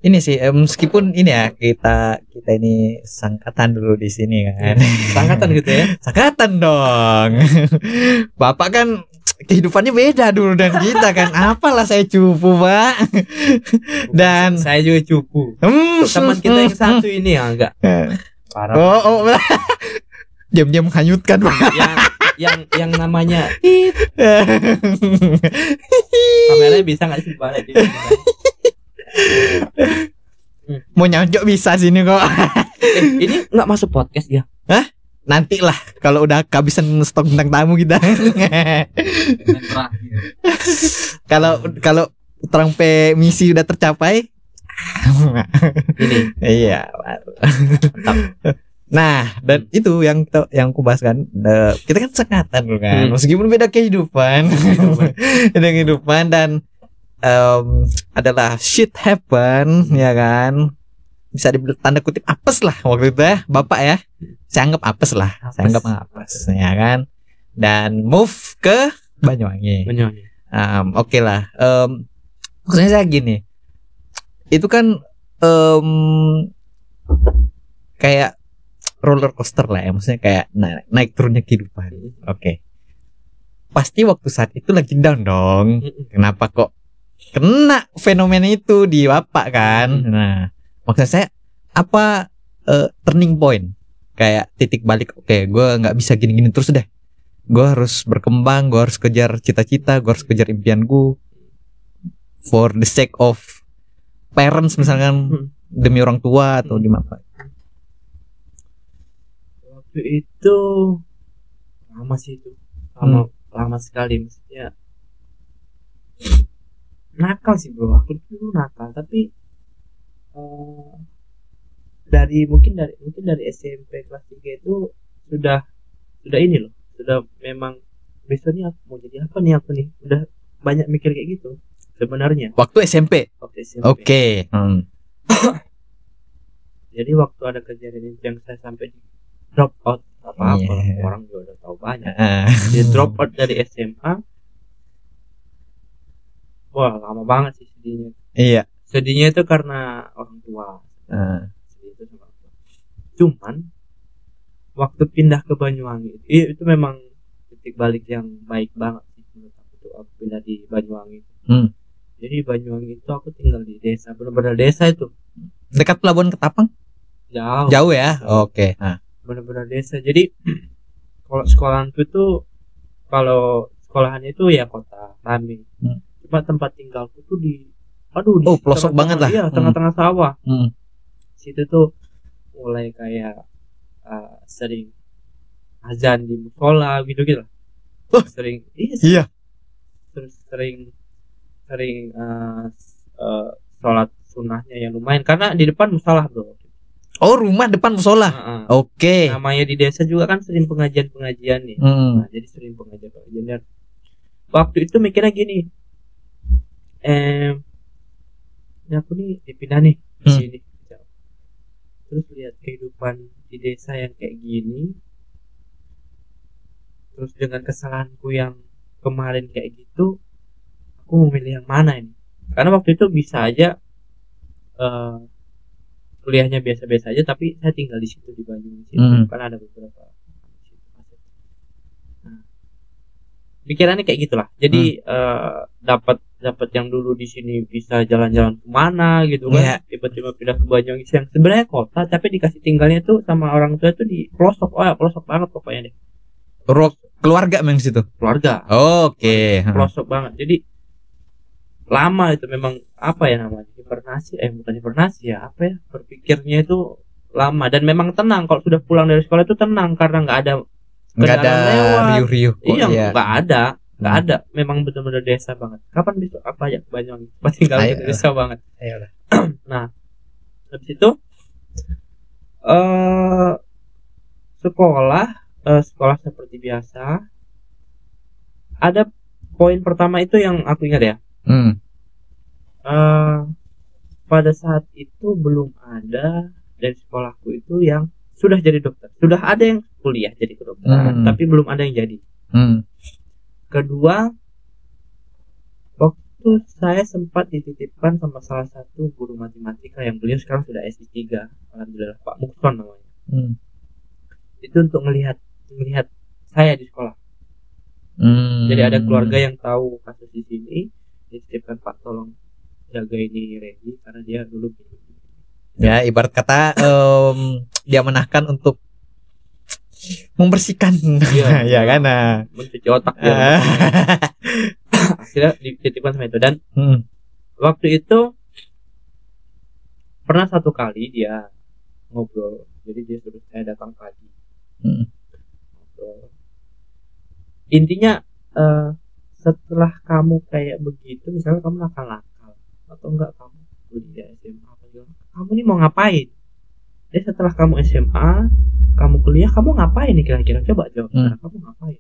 ini sih eh, meskipun ini ya kita kita ini sangkatan dulu di sini kan. sangkatan gitu ya Sangkatan dong. Bapak kan kehidupannya beda dulu dan kita kan. Apalah saya cupu, Pak. Dan saya juga cupu Hmm, teman kita yang satu ini ya enggak parah Oh, oh. Diam-diam menghanyutkan, Pak. yang yang yang namanya kameranya bisa nggak sih balik Mau nyonjok bisa sini kok. eh, ini nggak masuk podcast ya Nanti lah kalau udah kehabisan stok bintang tamu kita. Kalau kalau terang P misi udah tercapai. ini iya. Nah, dan itu yang kita- yang aku bahas kan, kita kan sekatan kan, Hmm. meskipun beda kehidupan, beda kehidupan dan em, adalah shit happen ya kan? Bisa dibilang tanda kutip apes lah waktu itu ya bapak ya. Saya anggap apes lah saya Apes. anggap apes ya kan? Dan move ke Banyuwangi. Banyuwangi. Em, oke lah Em, maksudnya saya gini itu kan em, kayak roller coaster lah ya maksudnya kayak naik, naik turunnya kehidupan. Oke. Pasti waktu saat itu lagi down dong. Kenapa kok kena fenomena itu di bapak kan Hmm. nah maksud saya apa eh, turning point kayak titik balik oke gue nggak bisa gini-gini terus deh gue harus berkembang gue harus kejar cita-cita gue harus kejar impian gue for the sake of parents misalkan Hmm. demi orang tua atau di apa Waktu itu lama sih itu. Lama lama sekali maksudnya. Nakal sih bro, aku dulu nakal tapi eh, dari mungkin dari mungkin dari SMP kelas 3 itu sudah sudah ini loh, sudah memang besoknya aku mau jadi apa nih aku nih, udah banyak mikir kayak gitu sebenarnya waktu SMP waktu SMP. oke Hmm. Jadi waktu ada kejadian yang saya sampai di drop out apa apa Iya. orang juga udah tahu banyak. Ah. Di drop out dari SMA. Wah lama banget sih sedihnya. iya Sedihnya itu karena orang tua. Sedih itu sama orang tua. Cuman waktu pindah ke Banyuwangi iya, itu memang titik balik yang baik banget sih menurut aku tuh aku pindah di Banyuwangi. Hmm. Jadi Banyuwangi itu aku tinggal di desa benar-benar desa itu dekat pelabuhan Ketapang jauh. jauh ya oke nah. benar-benar desa jadi kalau sekolahanku itu kalau sekolahannya itu ya kota rame Hmm. Cuma tempat tinggalku tuh di aduh di Oh, pelosok banget lah. iya Hmm. tengah-tengah sawah Hmm. situ tuh mulai kayak uh, sering azan di musola gitu gitu Oh. sering iya iya terus sering sering uh, uh, sholat sunnahnya yang lumayan karena di depan musola bro oh rumah depan musola Heeh. oke namanya di desa juga kan sering pengajian-pengajian nih Hmm. Nah, jadi sering pengajian-pengajian waktu itu mikirnya gini, eh, ini aku nih dipindah nih di Hmm. sini. Terus lihat kehidupan di desa yang kayak gini, terus dengan kesalahanku yang kemarin kayak gitu, aku memilih yang mana ini? Karena waktu itu bisa aja eh, kuliahnya biasa-biasa aja, tapi saya tinggal di situ di Bandung situ, Hmm. kan ada beberapa Nah, pikirannya kayak gitulah jadi eh, dapat dapat yang dulu di sini bisa jalan-jalan ke mana gitu Iya. kan tiba-tiba pindah ke Banyuwangi. Yang sebenarnya kota tapi dikasih tinggalnya tuh sama orang tua tuh di pelosok. Oh ya pelosok banget pokoknya deh. Ro- keluarga memang situ? Keluarga. Oke. Pelosok banget. Jadi lama itu memang apa ya namanya hibernasi eh bukan hibernasi ya apa ya berpikirnya itu lama. Dan memang tenang kalau sudah pulang dari sekolah itu tenang karena nggak ada nggak ada riuh-riuh. Iya ya. nggak ada nggak Hmm. ada memang benar-benar desa banget kapan besok apa ya Banyuwangi pasti tinggal di desa banget Ayolah. nah habis itu eh sekolah eh, sekolah seperti biasa ada poin pertama itu yang aku ingat ya Hmm. eh pada saat itu belum ada dari sekolahku itu yang sudah jadi dokter sudah ada yang kuliah jadi kedokteran Hmm. tapi belum ada yang jadi Hmm. Kedua waktu saya sempat dititipkan sama salah satu guru matematika yang beliau sekarang sudah S3 alhamdulillah Pak Mukson namanya Hmm. itu untuk melihat melihat saya di sekolah Hmm. jadi ada keluarga yang tahu kasus di sini dititipkan Pak tolong jaga ini Regi karena dia dulu ya ibarat kata em, dia menahkan untuk membersihkan Iya. ya kan nah. mencuci otak Ah. akhirnya dititipkan sama itu dan Hmm. waktu itu pernah satu kali dia ngobrol jadi dia suruh saya datang pagi Hmm. ngobrol intinya eh, setelah kamu kayak begitu misalnya kamu nakal-nakal atau enggak kamu kuliah SMA apa kamu ini mau ngapain jadi setelah kamu SMA kamu kuliah kamu ngapain nih kira-kira coba jawab Hmm. Kamu ngapain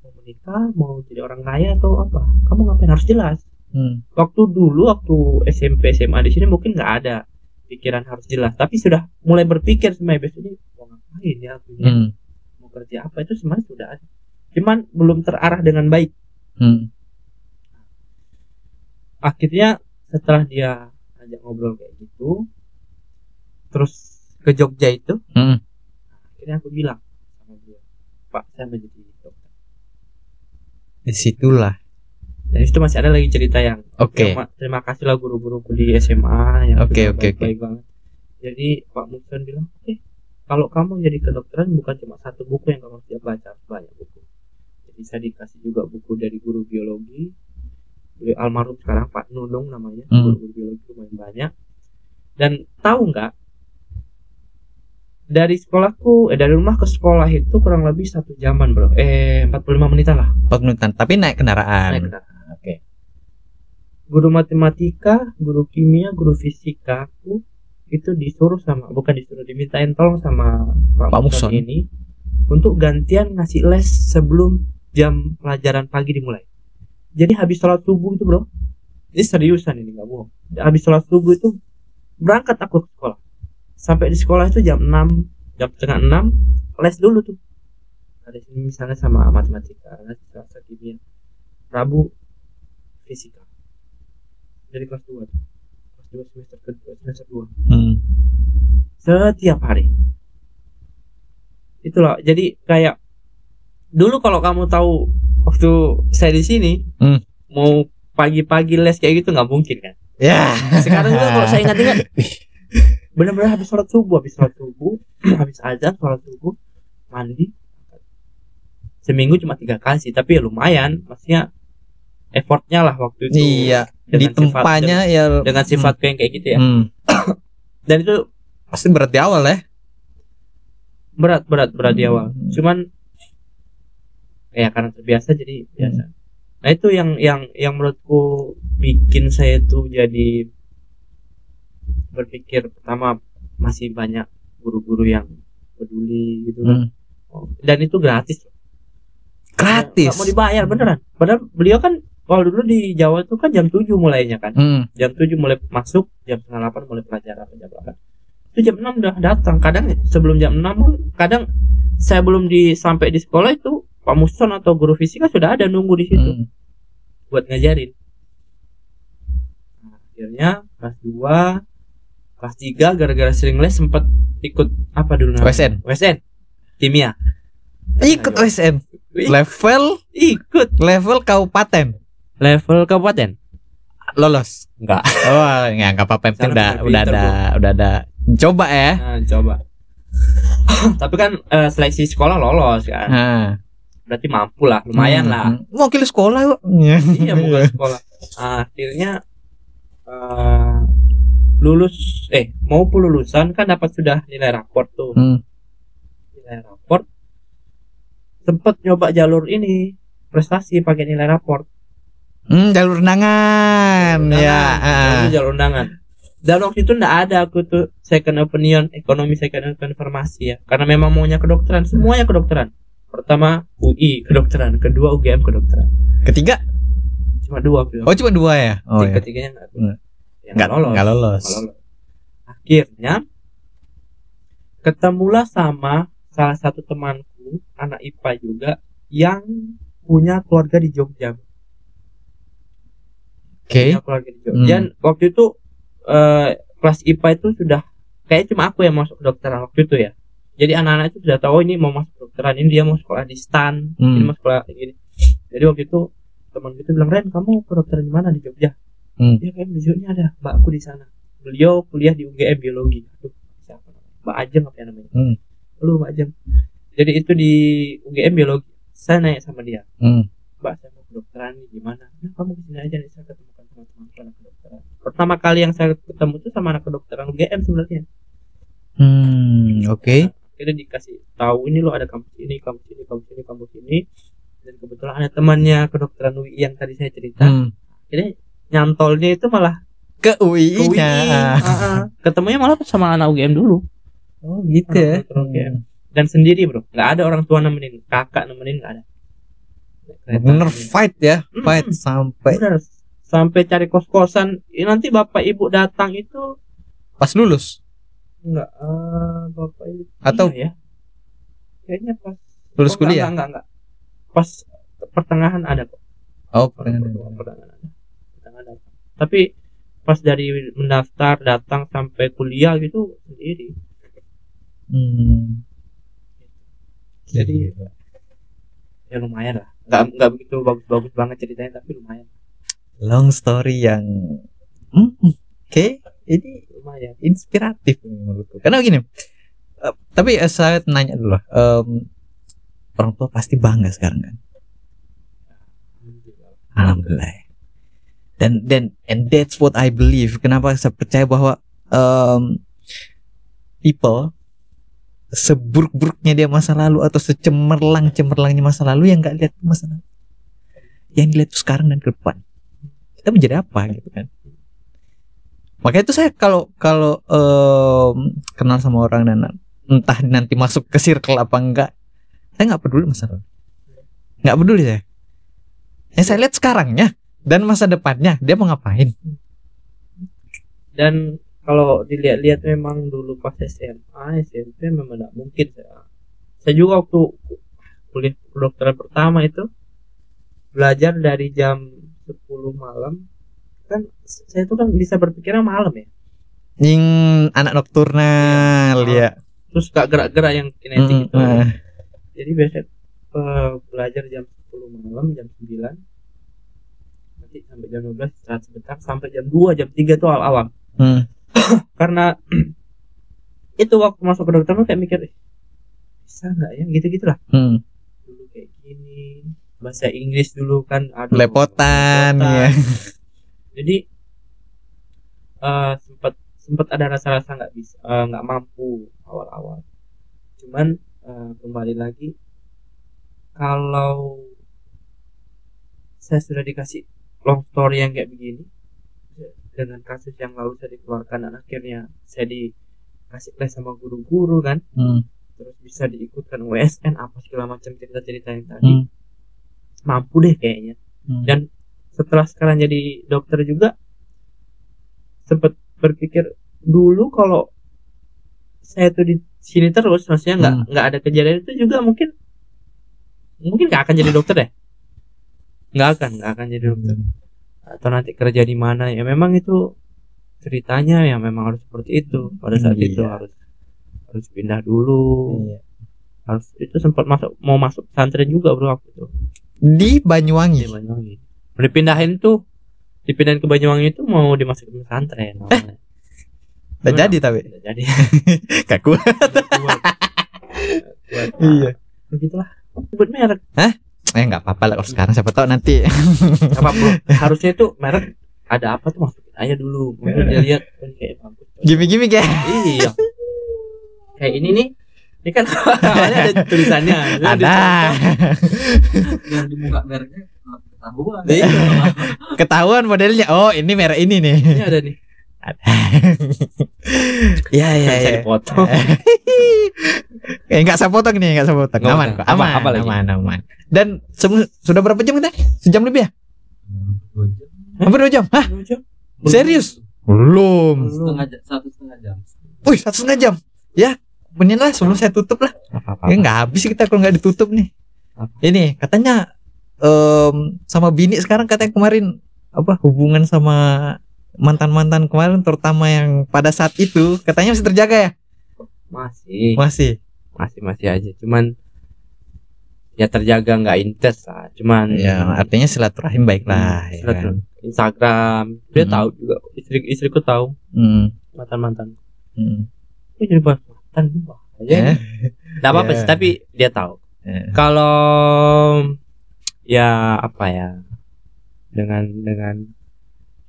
mau menikah mau jadi orang kaya atau apa kamu ngapain harus jelas Hmm. waktu dulu waktu SMP SMA di sini mungkin nggak ada pikiran harus jelas tapi sudah mulai berpikir sebenarnya ini mau ngapain ya ini? Hmm. mau kerja apa itu sebenarnya sudah ada cuman belum terarah dengan baik Hmm. akhirnya setelah dia ajak ngobrol kayak gitu terus ke Jogja itu Hmm. akhirnya aku bilang sama dia Pak saya mau jadi dokter Di situlah. dan itu masih ada lagi cerita yang Oke. Ya, Ma- terima kasih lah guru-guruku di SMA yang Oke, sudah oke, baik-baik banget. Jadi Pak Muson bilang, oke, kalau kamu jadi kedokteran bukan cuma satu buku yang kamu harus baca, banyak buku. Jadi saya dikasih juga buku dari guru biologi, beliau almarhum sekarang Pak Nunung namanya, Hmm. guru biologi lumayan banyak. Dan tahu nggak? Dari sekolahku, eh, dari rumah ke sekolah itu kurang lebih satu jaman bro, eh 45 menitan lah. 4 menitan. Tapi naik kendaraan. naik kendaraan. Oke. guru matematika, guru kimia, guru fisika aku itu disuruh sama bukan disuruh dimintain tolong sama Pak, Pak Muson. ini untuk gantian ngasih les sebelum jam pelajaran pagi dimulai. Jadi habis sholat subuh itu bro, ini seriusan ini nggak bohong. Habis sholat subuh itu berangkat aku ke sekolah. Sampai di sekolah itu jam 6 jam setengah 6 les dulu tuh. Ada sini misalnya sama matematika, les Selasa kimia, Rabu fisika dari kelas 2 tuh. kelas 2 semester kedua semester 2 Hmm. setiap hari itulah jadi kayak dulu kalau kamu tahu waktu saya di sini Hmm. mau pagi-pagi les kayak gitu nggak mungkin kan Ya. sekarang juga kalau saya ingat-ingat benar-benar habis sholat subuh habis sholat subuh habis azan sholat subuh mandi seminggu cuma tiga kali sih tapi ya lumayan maksudnya effortnya lah waktu itu Iya. Di dengan sifat- tempatnya ya. dengan, dengan sifatku yang kayak gitu ya Hmm. dan itu Pasti berat di awal ya. berat berat berat di awal Hmm. cuman ya karena terbiasa jadi biasa nah itu yang yang yang menurutku bikin saya tuh jadi berpikir pertama masih banyak guru-guru yang peduli gitu kan Hmm. Oh, dan itu gratis Gratis. Nggak mau dibayar beneran padahal beliau kan kalau dulu di Jawa tuh kan jam 7 mulainya kan Hmm. jam 7 mulai masuk jam setengah 8 mulai pelajaran jam 8 itu jam 6 udah datang kadang sebelum jam 6 pun kadang saya belum di sampai di sekolah itu Pak Muson atau guru fisika sudah ada nunggu di situ Hmm. buat ngajarin nah, akhirnya kelas 2 kelas 3 gara-gara sering les sempat ikut apa dulu namanya WSN. WSN kimia Ikut OSN. Ih, Level ikut level kabupaten. level kabupaten Lolos. enggak Oh, ya enggak apa-apa. Yang udah udah ada udah ada coba ya. nah, coba tapi kan eh, seleksi sekolah lolos kan Nah. berarti mampu lah lumayan Hmm. lah Wakil sekolah yuk. iya bukan sekolah Nah, akhirnya eh, lulus eh mau lulusan kan dapat sudah nilai raport tuh Hmm. nilai raport sempet nyoba jalur ini prestasi pakai nilai raport Hmm, jalur undangan. Ya. jalur- ah. jalur undangan dan waktu itu ndak ada aku tuh second opinion ekonomi second opinion farmasi ya karena memang maunya kedokteran semuanya kedokteran pertama UI kedokteran kedua UGM kedokteran Ketiga? cuma dua. Oh, cuma dua ya? Oh, ya. ketiganya nggak Hmm. Ya, Nggak lolos nggak lolos. Akhirnya ketemulah sama salah satu temanku anak IPA juga yang punya keluarga di Jogja Oke. punya keluarga di Jogja Hmm. dan waktu itu eh, kelas IPA itu sudah kayak cuma aku yang masuk kedokteran waktu itu ya jadi anak-anak itu sudah tahu oh, ini mau masuk kedokteran ini dia mau sekolah di STAN Hmm. ini mau sekolah gini jadi waktu itu teman itu bilang Ren kamu kedokteran di mana di Jogja Hmm. ya di Jogja ada mbakku di sana. Beliau kuliah di UGM biologi. Aduh siapa Mbak Ajeng apa ya namanya? Hmm. lu Mbak Ajeng. Jadi itu di UGM biologi. Saya nanya sama dia. Hmm. Mbak saya mau kedokteran gimana? Nah kamu ke sini aja nih saya ketemukan teman-teman anak kedokteran pertama kali yang saya ketemu itu sama anak kedokteran UGM sebenarnya. Hmm, oke. akhirnya dikasih tahu ini lo ada kampus ini kampus ini kampus ini kampus ini. Dan kebetulan ada temannya kedokteran UI yang tadi saya cerita. Hmm. akhirnya nyantolnya itu malah Ke ke UI-nya. Ah, ah. ketemunya malah sama anak UGM dulu Oh, gitu ya. UGM. dan sendiri bro nggak ada orang tua nemenin kakak nemenin nggak ada Bener fight ya, Hmm. fight sampai Bener. sampai cari kos kosan nanti bapak ibu datang itu Pas lulus enggak eh, bapak ibu Atau- iya ya kayaknya pas lulus Oh, kuliah. enggak, enggak, enggak, pas pertengahan ada kok Oh, pertengahan pertengahan ada tapi pas dari mendaftar datang sampai kuliah gitu sendiri. Hmm. Jadi- ya lumayan lah. Nggak nggak begitu bagus-bagus banget ceritanya tapi lumayan. Long story yang Hmm, oke ini lumayan. inspiratif menurutku. Karena gini eh, tapi eh, saya nanya dulu lah em, orang tua pasti bangga sekarang kan? Alhamdulillah dan dan and that's what I believe. Kenapa saya percaya bahwa em, people seburuk-buruknya dia masa lalu atau secemerlang cemerlangnya masa lalu yang nggak lihat masa lalu. Yang dilihat sekarang dan ke depan. Kita menjadi apa gitu kan? Makanya itu saya kalau kalau em, kenal sama orang dan entah nanti masuk ke circle apa enggak saya nggak peduli masa lalu. Nggak peduli saya. Yang saya lihat sekarangnya dan masa depannya dia mau ngapain? Dan kalau dilihat-lihat memang dulu pas SMA SMP memang tidak mungkin saya. Saya juga waktu kuliah kedokteran pertama itu belajar dari jam 10 malam kan saya tuh kan bisa berpikirnya malam ya. Yang anak nokturnal Iya. ya terus gak gerak-gerak yang kinetik Mm, itu eh. jadi biasa eh, belajar jam 10 malam jam 9 nanti sampai jam 12 istirahat sebentar sampai jam 2 jam 3 tuh awal-awal. Hmm. karena itu waktu masuk ke dokter kayak mikir "Eh, bisa nggak ya? Gitu gitulah Hmm. dulu kayak gini bahasa Inggris dulu kan aduh, lepotan ya jadi eh, sempat sempat ada rasa-rasa nggak bisa eh, nggak mampu awal-awal. Cuman eh, kembali lagi kalau saya sudah dikasih long story yang kayak begini dengan kasus yang lalu saya dikeluarkan dan akhirnya saya dikasih les sama guru-guru kan Hmm. terus bisa diikutkan WSN apa segala macam cerita-cerita yang tadi Hmm. mampu deh kayaknya Hmm. Dan- setelah sekarang jadi dokter juga sempat berpikir dulu kalau saya tuh di sini terus maksudnya nggak Hmm. nggak ada kejadian itu juga mungkin mungkin nggak akan jadi dokter deh nggak akan nggak akan jadi dokter. Atau nanti kerja di mana. Ya memang itu ceritanya ya memang harus seperti itu. Pada saat Iya. itu harus harus pindah dulu. Iya. harus itu sempat masuk mau masuk pesantren juga bro waktu itu. Di di Banyuwangi. Banyuwangi dipindahin tuh dipindahin ke Banyuwangi itu mau dimasukin pesantren. Awalnya. udah jadi tapi? Nggak jadi. Gak kuat. Nggak kuat. Iya. Begitulah. Sebut merek eh nggak apa-apa lah kalau sekarang siapa tahu nanti. Apa bro. Harusnya itu merek ada apa tuh? Masukin aja dulu. Mungkin dia lihat oh, kayak bagus. Gimmick-gimmick ya? Iya. Kayak ini nih. Ini kan ada tulisannya. Ada. Yang dibuka mereknya ketahuan. Iya. ketahuan modelnya. Oh ini merek ini nih. Ini ada nih ya ya bisa ya. dipotong. Eh nggak saya potong nih nggak saya potong Nggak aman kok Apa- aman apa lagi? aman aman. Dan sudah berapa jam kita? Sejam lebih ya? Hampir dua jam? Hah? Serius? Belum. Setengah jam satu setengah jam. Wih satu setengah jam. Ya benin lah sebelum saya tutup lah. Apa ya nggak habis kita kalau nggak ditutup nih. Apa? ini katanya em, sama bini sekarang katanya kemarin apa hubungan sama mantan mantan kemarin terutama yang pada saat itu katanya masih terjaga ya? Masih. Masih? Masih masih aja. Cuman ya terjaga nggak intens lah. Cuman ya artinya silaturahim baik lah ya kan? Instagram. Dia Hmm. tahu juga. Istri istriku tahu. Hmm, mantan mantan hmm. jadi mantan. Aja Ya, nggak apa apa Ya. sih tapi dia tahu. Ya. kalau ya apa ya? Dengan dengan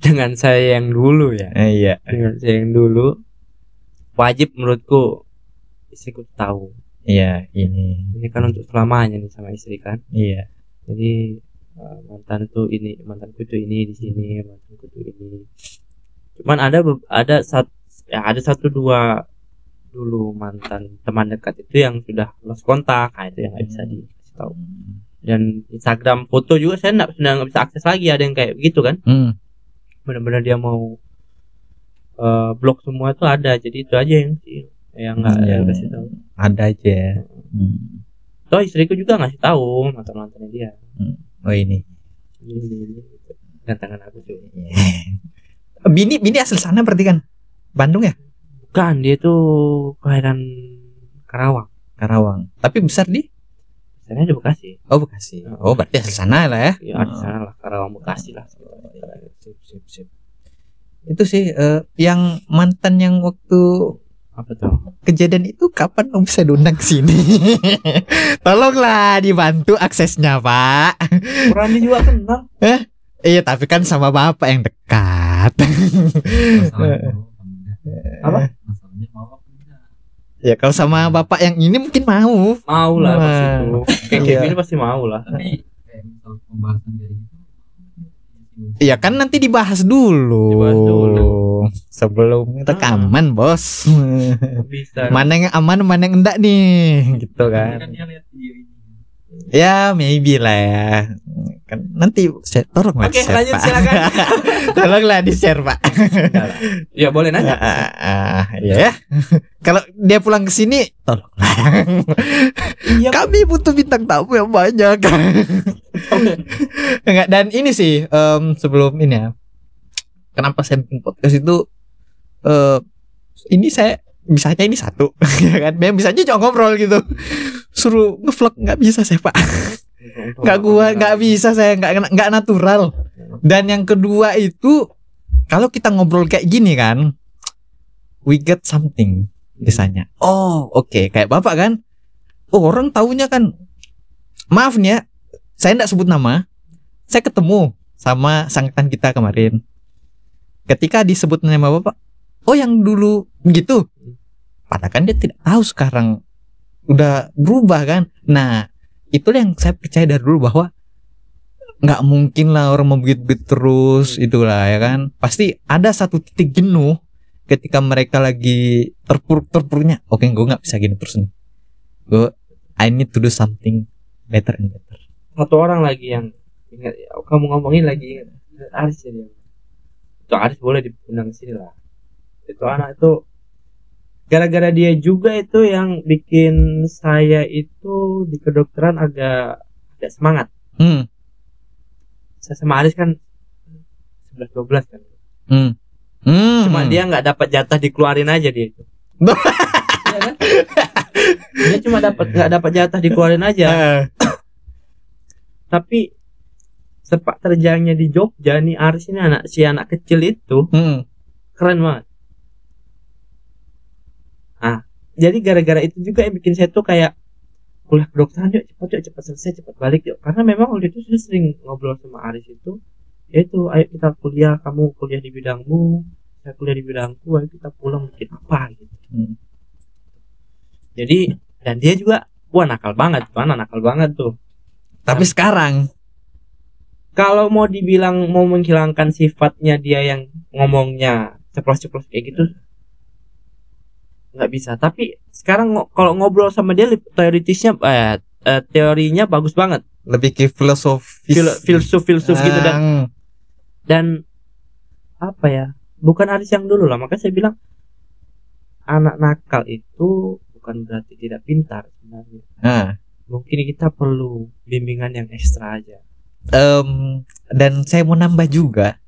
dengan saya yang dulu ya. Eh, iya. Dengan saya yang dulu wajib menurutku istriku tahu. Iya ini. Ini kan untuk selamanya nih sama istri kan. Iya. Jadi uh, mantan tuh ini mantanku tuh ini di sini mantanku tuh ini. Cuman ada ada satu ya ada satu dua dulu mantan teman dekat itu yang sudah lost kontak. Nah, itu yang nggak bisa dikasih tahu. Dan Instagram foto juga saya nggak sudah nggak bisa akses lagi. Ada yang kayak gitu kan? Hmm, benar-benar dia mau eh, blok semua tuh ada. Jadi itu aja yang yang nggak Iya. yang kasih tahu ada aja Hmm. toh istriku juga ngasih tahu mantan mantannya dia oh ini. Ini ini, ini. gantangan aku tuh bini bini asal sana berarti kan? Bandung ya? Bukan dia tuh kelahiran Karawang. Karawang. Tapi besar di saya di Bekasi. Oh Bekasi. Oh berarti asal sana lah ya? Ya di sana lah Karawang Bekasi lah. Sip sip sip. Itu sih eh, yang mantan yang waktu apa tuh? kejadian itu kapan om bisa diundang ke sini? Tolonglah dibantu aksesnya pak. Rani juga kenal. Iya tapi kan sama bapak yang dekat. Masalahnya mau apa? Apa? Masalahnya enggak? Ya kalau sama bapak yang ini mungkin mau mau lah pas Wah. itu kayak Iya. Kevin pasti mau lah Tapi kayak misal pembahasan. Iya kan nanti dibahas dulu. Dibahas dulu. Sebelum rekaman, Bos. bisa mana yang aman, mana yang enggak nih, gitu Kan kan. dia lihat dirinya. Ya, maybe lah ya. Kan nanti saya tolong Oke, di-share, lanjut, Pak. silakan. Tolonglah di-share, Pak. ya boleh nanya Ah, ah, ya ya. Kalau dia pulang ke sini, tolonglah. iya Kami butuh bintang tamu yang banyak. Enggak dan ini sih em, sebelum ini ya. Kenapa saya bikin podcast itu eh ini saya bisanya ini satu ya kan. Memang bisanya cuma ngobrol gitu. Suruh ngevlog nggak bisa saya, Pak. Nggak kuat, nggak bisa saya nggak nggak natural. Dan yang kedua itu kalau kita ngobrol kayak gini kan we get something biasanya. Oh, oke, kayak Bapak kan. Oh, orang taunya kan maaf nih ya, saya tidak sebut nama. Saya ketemu sama sangtan kita kemarin. Ketika disebut nama Bapak, oh yang dulu begitu. Padahal kan dia tidak tahu sekarang udah berubah kan. Nah, itulah yang saya percaya dari dulu bahwa nggak mungkin lah orang membit-bit terus itulah ya kan. Pasti ada satu titik jenuh ketika mereka lagi terpuruk-terpuruknya. Oke, gue nggak bisa gini terus nih. Gue I need to do something better and better. satu orang lagi yang ingat ya, kamu ngomongin lagi ingat Aris ya dia itu Aris boleh diundang sini lah itu anak itu gara-gara dia juga itu yang bikin saya itu di kedokteran agak agak semangat. Hmm, saya sama Aris kan 11 12 kan. Hmm, hmm. cuma dia nggak dapat jatah dikeluarin aja dia itu. Iya kan? dia cuma dapat nggak dapat jatah dikeluarin aja. Eh, tapi sepak terjangnya di Jogja nih Aris ini anak si anak kecil itu hmm. keren banget ah jadi gara-gara itu juga yang bikin saya tuh kayak kuliah kedokteran yuk cepat yuk cepat selesai cepat balik yuk. Karena memang waktu itu saya sering ngobrol sama Aris itu yaitu ayo kita kuliah kamu kuliah di bidangmu saya kuliah di bidangku ayo kita pulang bikin apa? Gitu. Hmm. jadi dan dia juga wah nakal banget tuh anak nakal banget tuh. Tapi sekarang, kalau mau dibilang mau menghilangkan sifatnya dia yang ngomongnya ceplos-ceplos kayak gitu nggak bisa tapi sekarang kalau ngobrol sama dia teoritisnya eh, eh, teorinya bagus banget lebih ke filosofis. Fil filsuf filsuf gitu dan dan apa ya bukan Aris yang dulu lah makanya saya bilang anak nakal itu bukan berarti tidak pintar sebenarnya ah. mungkin kita perlu bimbingan yang ekstra aja Em, dan saya mau nambah juga,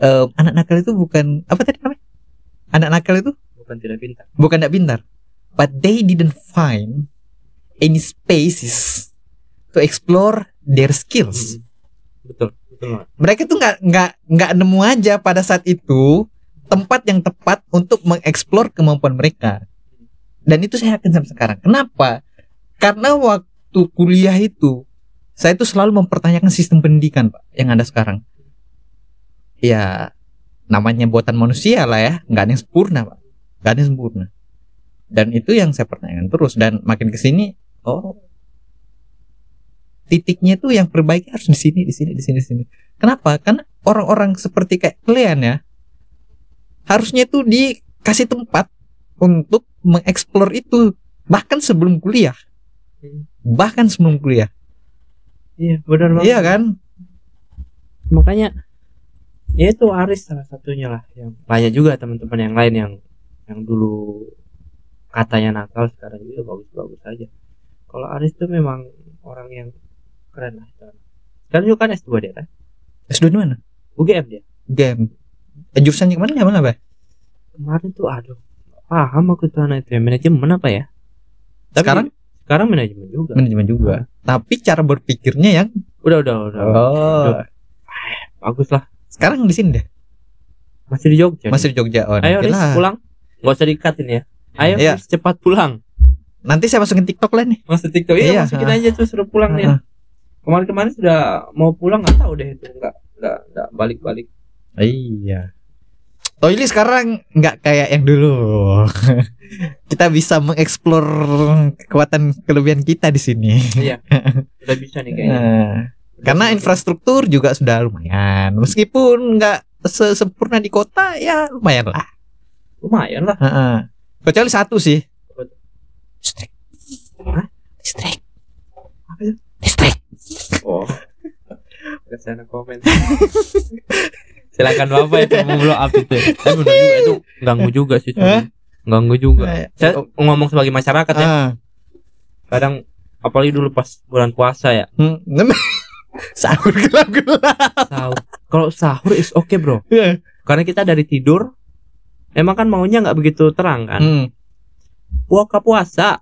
em, anak nakal itu bukan apa tadi namanya? Anak nakal itu bukan tidak pintar bukan tidak pintar, but they didn't find any spaces to explore their skills. Mm. betul betul. Mereka tuh nggak nggak nggak nemu aja pada saat itu tempat yang tepat untuk mengeksplor kemampuan mereka. Dan itu saya yakin sampai sekarang. Kenapa? Karena waktu kuliah itu saya itu selalu mempertanyakan sistem pendidikan pak yang ada sekarang. Ya namanya buatan manusia lah ya, nggak ada yang sempurna pak, nggak ada yang sempurna. Dan itu yang saya pertanyakan terus dan makin ke sini, oh titiknya tuh yang perbaiki harus di sini, di sini, di sini, di sini. Kenapa? Karena orang-orang seperti kayak kalian ya, harusnya itu dikasih tempat untuk mengeksplor itu bahkan sebelum kuliah, bahkan sebelum kuliah. iya benar banget Iya kan? makanya ya itu Aris salah satunya lah yang banyak juga teman-teman yang lain yang yang dulu katanya nakal sekarang juga bagus-bagus aja kalau Aris tuh memang orang yang keren lah sekarang juga kan S2 dia kan S2 di mana? UGM dia Game. Eh, jurusannya ke mana? Yang mana, Pak? kemarin tuh aduh nggak paham aku tuh anak itu ya manajemen apa ya Tapi Sekarang? sekarang manajemen juga Manajemen juga. Tapi cara berpikirnya yang udah udah udah Oh. bagus lah Sekarang di sini deh. masih di Jogja Masih di Jogja. Oh, ayo Riz pulang nggak usah dikatin ya ayo Iya. Cepat pulang Nanti saya masukin TikTok lah nih. masuk TikTok iya, Iya, masukin aja tuh suruh pulang nih kemarin-kemarin sudah mau pulang nggak tahu deh itu nggak nggak nggak balik-balik Iya. Toili sekarang nggak kayak yang dulu. kita bisa mengeksplor kekuatan kelebihan kita di sini. udah bisa nih kayaknya Nah, karena infrastruktur juga sudah lumayan. Meskipun nggak sesempurna di kota, ya lumayan lah. Lumayan lah Heeh. Kecuali satu sih. Listrik. Hah? Listrik. Apa itu? Listrik. oh ke sana komen silakan bapak itu mau blow up itu tapi benar juga itu ganggu juga sih Hah? ganggu juga Eh, saya ngomong sebagai masyarakat ya kadang apalagi dulu pas bulan puasa ya Hmm. Sahur gelap-gelap. sahur kalau sahur is oke bro Iya. karena kita dari tidur emang kan maunya nggak begitu terang kan Hmm. buka puasa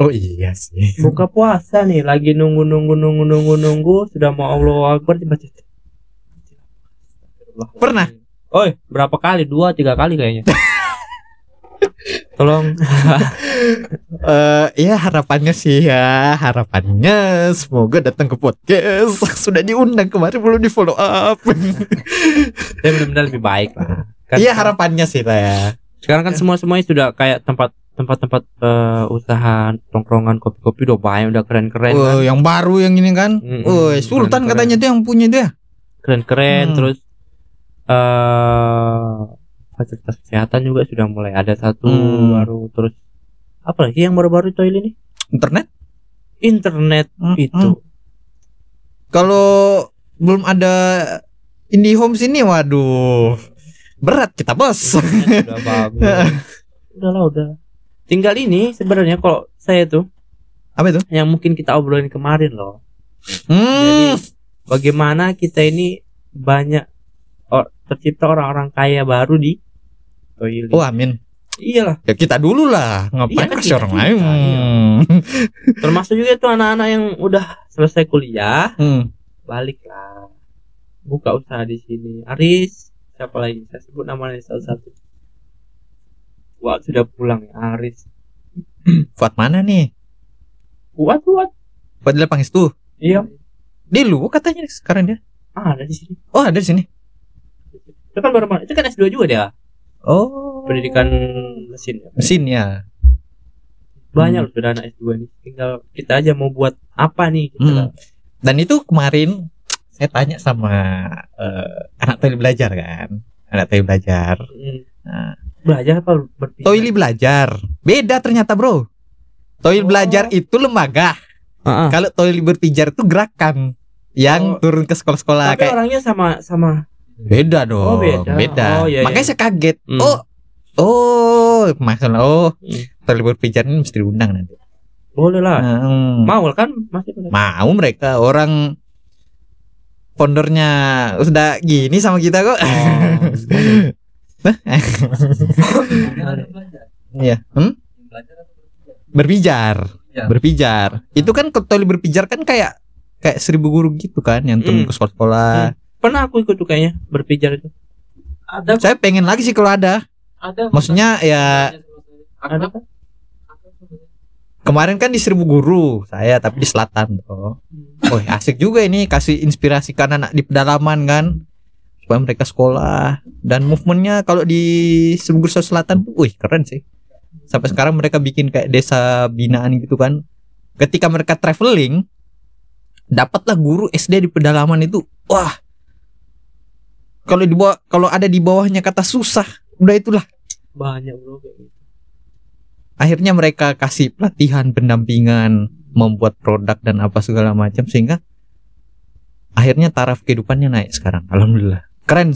Oh iya sih. buka puasa nih lagi nunggu nunggu nunggu nunggu nunggu sudah mau Allah Akbar tiba-tiba Pernah? Oi, berapa kali? Dua, tiga kali kayaknya. Tolong. Eh ya harapannya sih ya harapannya semoga datang ke podcast sudah diundang kemarin belum di follow up. Ya benar-benar lebih baik lah. Kan Iya harapannya sih lah ya. Sekarang kan semua semuanya sudah kayak tempat tempat-tempat eh, usaha tongkrongan kopi-kopi udah banyak udah keren-keren kan. Oh, yang baru yang ini kan. Mm-mm, Oh, Sultan keren-keren. katanya tuh yang punya dia. Keren-keren Hmm. terus eh fasilitas kesehatan juga sudah mulai ada satu Hmm. baru terus apa lagi yang baru-baru itu ini Internet. internet Mm-mm. itu Kalau belum ada IndiHome sini waduh. Berat kita, Bos. Internet udah bagus udah lah udah tinggal ini sebenarnya kalau saya tuh Apa itu? yang mungkin kita obrolin kemarin loh Hmm. bagaimana kita ini banyak or, tercipta orang-orang kaya baru di Toilet. Oh, amin. iyalah Ya kita dulu lah. Ngapain Iya kan kasih kita orang lain? iya. termasuk juga itu anak-anak yang udah selesai kuliah Hmm. balik lah buka usaha di sini Aris siapa lagi saya sebut namanya salah satu Wah sudah pulang ya Aris Buat mana nih? kuat kuat Buat di Pangestu. iya Di lu katanya sekarang dia. ah, ada di sini Oh, ada di sini. itu kan baru itu kan S2 juga dia Oh. pendidikan mesin ya. mesin ya. banyak Hmm. loh sudah anak S2 nih tinggal kita aja mau buat apa nih Hmm. lah. Dan itu kemarin saya tanya sama eh, anak Toili belajar kan. Anak Toili belajar. Hmm. Nah, belajar apa berpikir Toili belajar. Beda ternyata, Bro. Toili Oh. belajar itu lembaga. Ah, ah. Kalau Toili berpijar itu gerakan yang Oh. turun ke sekolah-sekolah tapi kayak orangnya sama sama beda dong. Oh, beda. Oh, iya, Makanya iya. saya kaget. Hmm. Oh. Oh, masalah oh, Hmm. Toili berpijar ini mesti diundang nanti. boleh lah Hmm. mau kan masih mau mereka orang foundernya sudah gini sama kita kok. Oh? Iya. Hmm? Belajar atau berpijak? Berpijar. Iya. Berpijar. Itu kan kalau berpijar kan kayak kayak seribu guru gitu kan yang turun Hmm. ke sekolah-sekolah. pernah aku ikut tuh kayaknya berpijar itu Ada Saya pengen lagi sih kalau ada. ada Maksudnya ya ada kemarin kan di seribu guru saya tapi di selatan tuh. Oh asik juga ini kasih inspirasi kan anak di pedalaman kan supaya mereka sekolah dan movementnya kalau di seribu guru selatan wih keren sih. Sampai sekarang mereka bikin kayak desa binaan gitu kan. Ketika mereka traveling dapatlah guru SD di pedalaman itu wah kalau di bawah kalau ada di bawahnya kata susah udah itulah banyak bro kayak gitu akhirnya mereka kasih pelatihan pendampingan membuat produk dan apa segala macam sehingga akhirnya taraf kehidupannya naik sekarang. Alhamdulillah. Keren.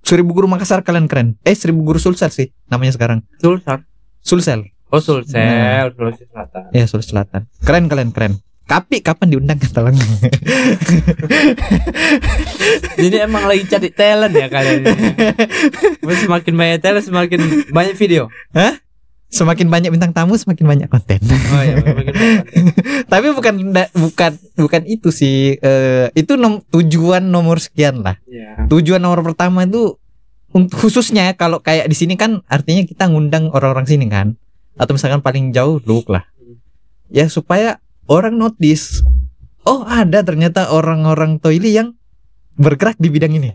Seribu guru Makassar kalian keren. Eh seribu guru Sulsel sih namanya sekarang. Sulsel. Sulsel. Oh Sulsel, Nah. Sulawesi Selatan. ya Sulawesi Selatan. Keren kalian keren. Tapi kapan diundang ke tolong Jadi emang lagi cari talent ya kalian. Semakin banyak talent semakin banyak video. Semakin banyak bintang tamu semakin banyak konten. Oh iya, banyak. tapi bukan bukan bukan itu sih. Eh, itu nom- tujuan nomor sekian lah. Iya. tujuan nomor pertama itu untuk khususnya kalau kayak di sini kan artinya kita ngundang orang-orang sini kan. Atau misalkan paling jauh Luwuk lah. Ya supaya orang notice oh ada ternyata orang-orang Toili yang bergerak di bidang ini.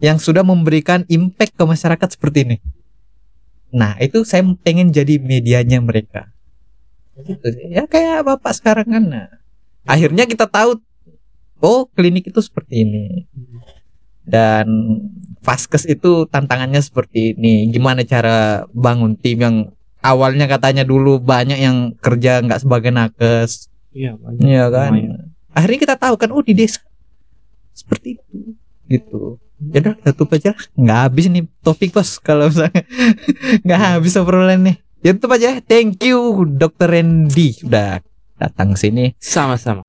Yang sudah memberikan impact ke masyarakat seperti ini nah itu saya pengen jadi medianya mereka. Gitu. Ya kayak bapak sekarang kan nah. akhirnya kita tahu oh klinik itu seperti ini. Dan Vaskes itu tantangannya seperti ini. Gimana cara bangun tim yang awalnya katanya dulu banyak yang kerja nggak sebagai nakes. Iya, banyak. Iya kan? Lumayan. akhirnya kita tahu kan oh di desa. Seperti itu. Gitu ya udah tutup aja. Lah. nggak habis nih topik bos kalau misalnya. Nggak habis obrolan nih. Ya tutup aja. Thank you dokter Randy. Sudah datang sini. Sama-sama.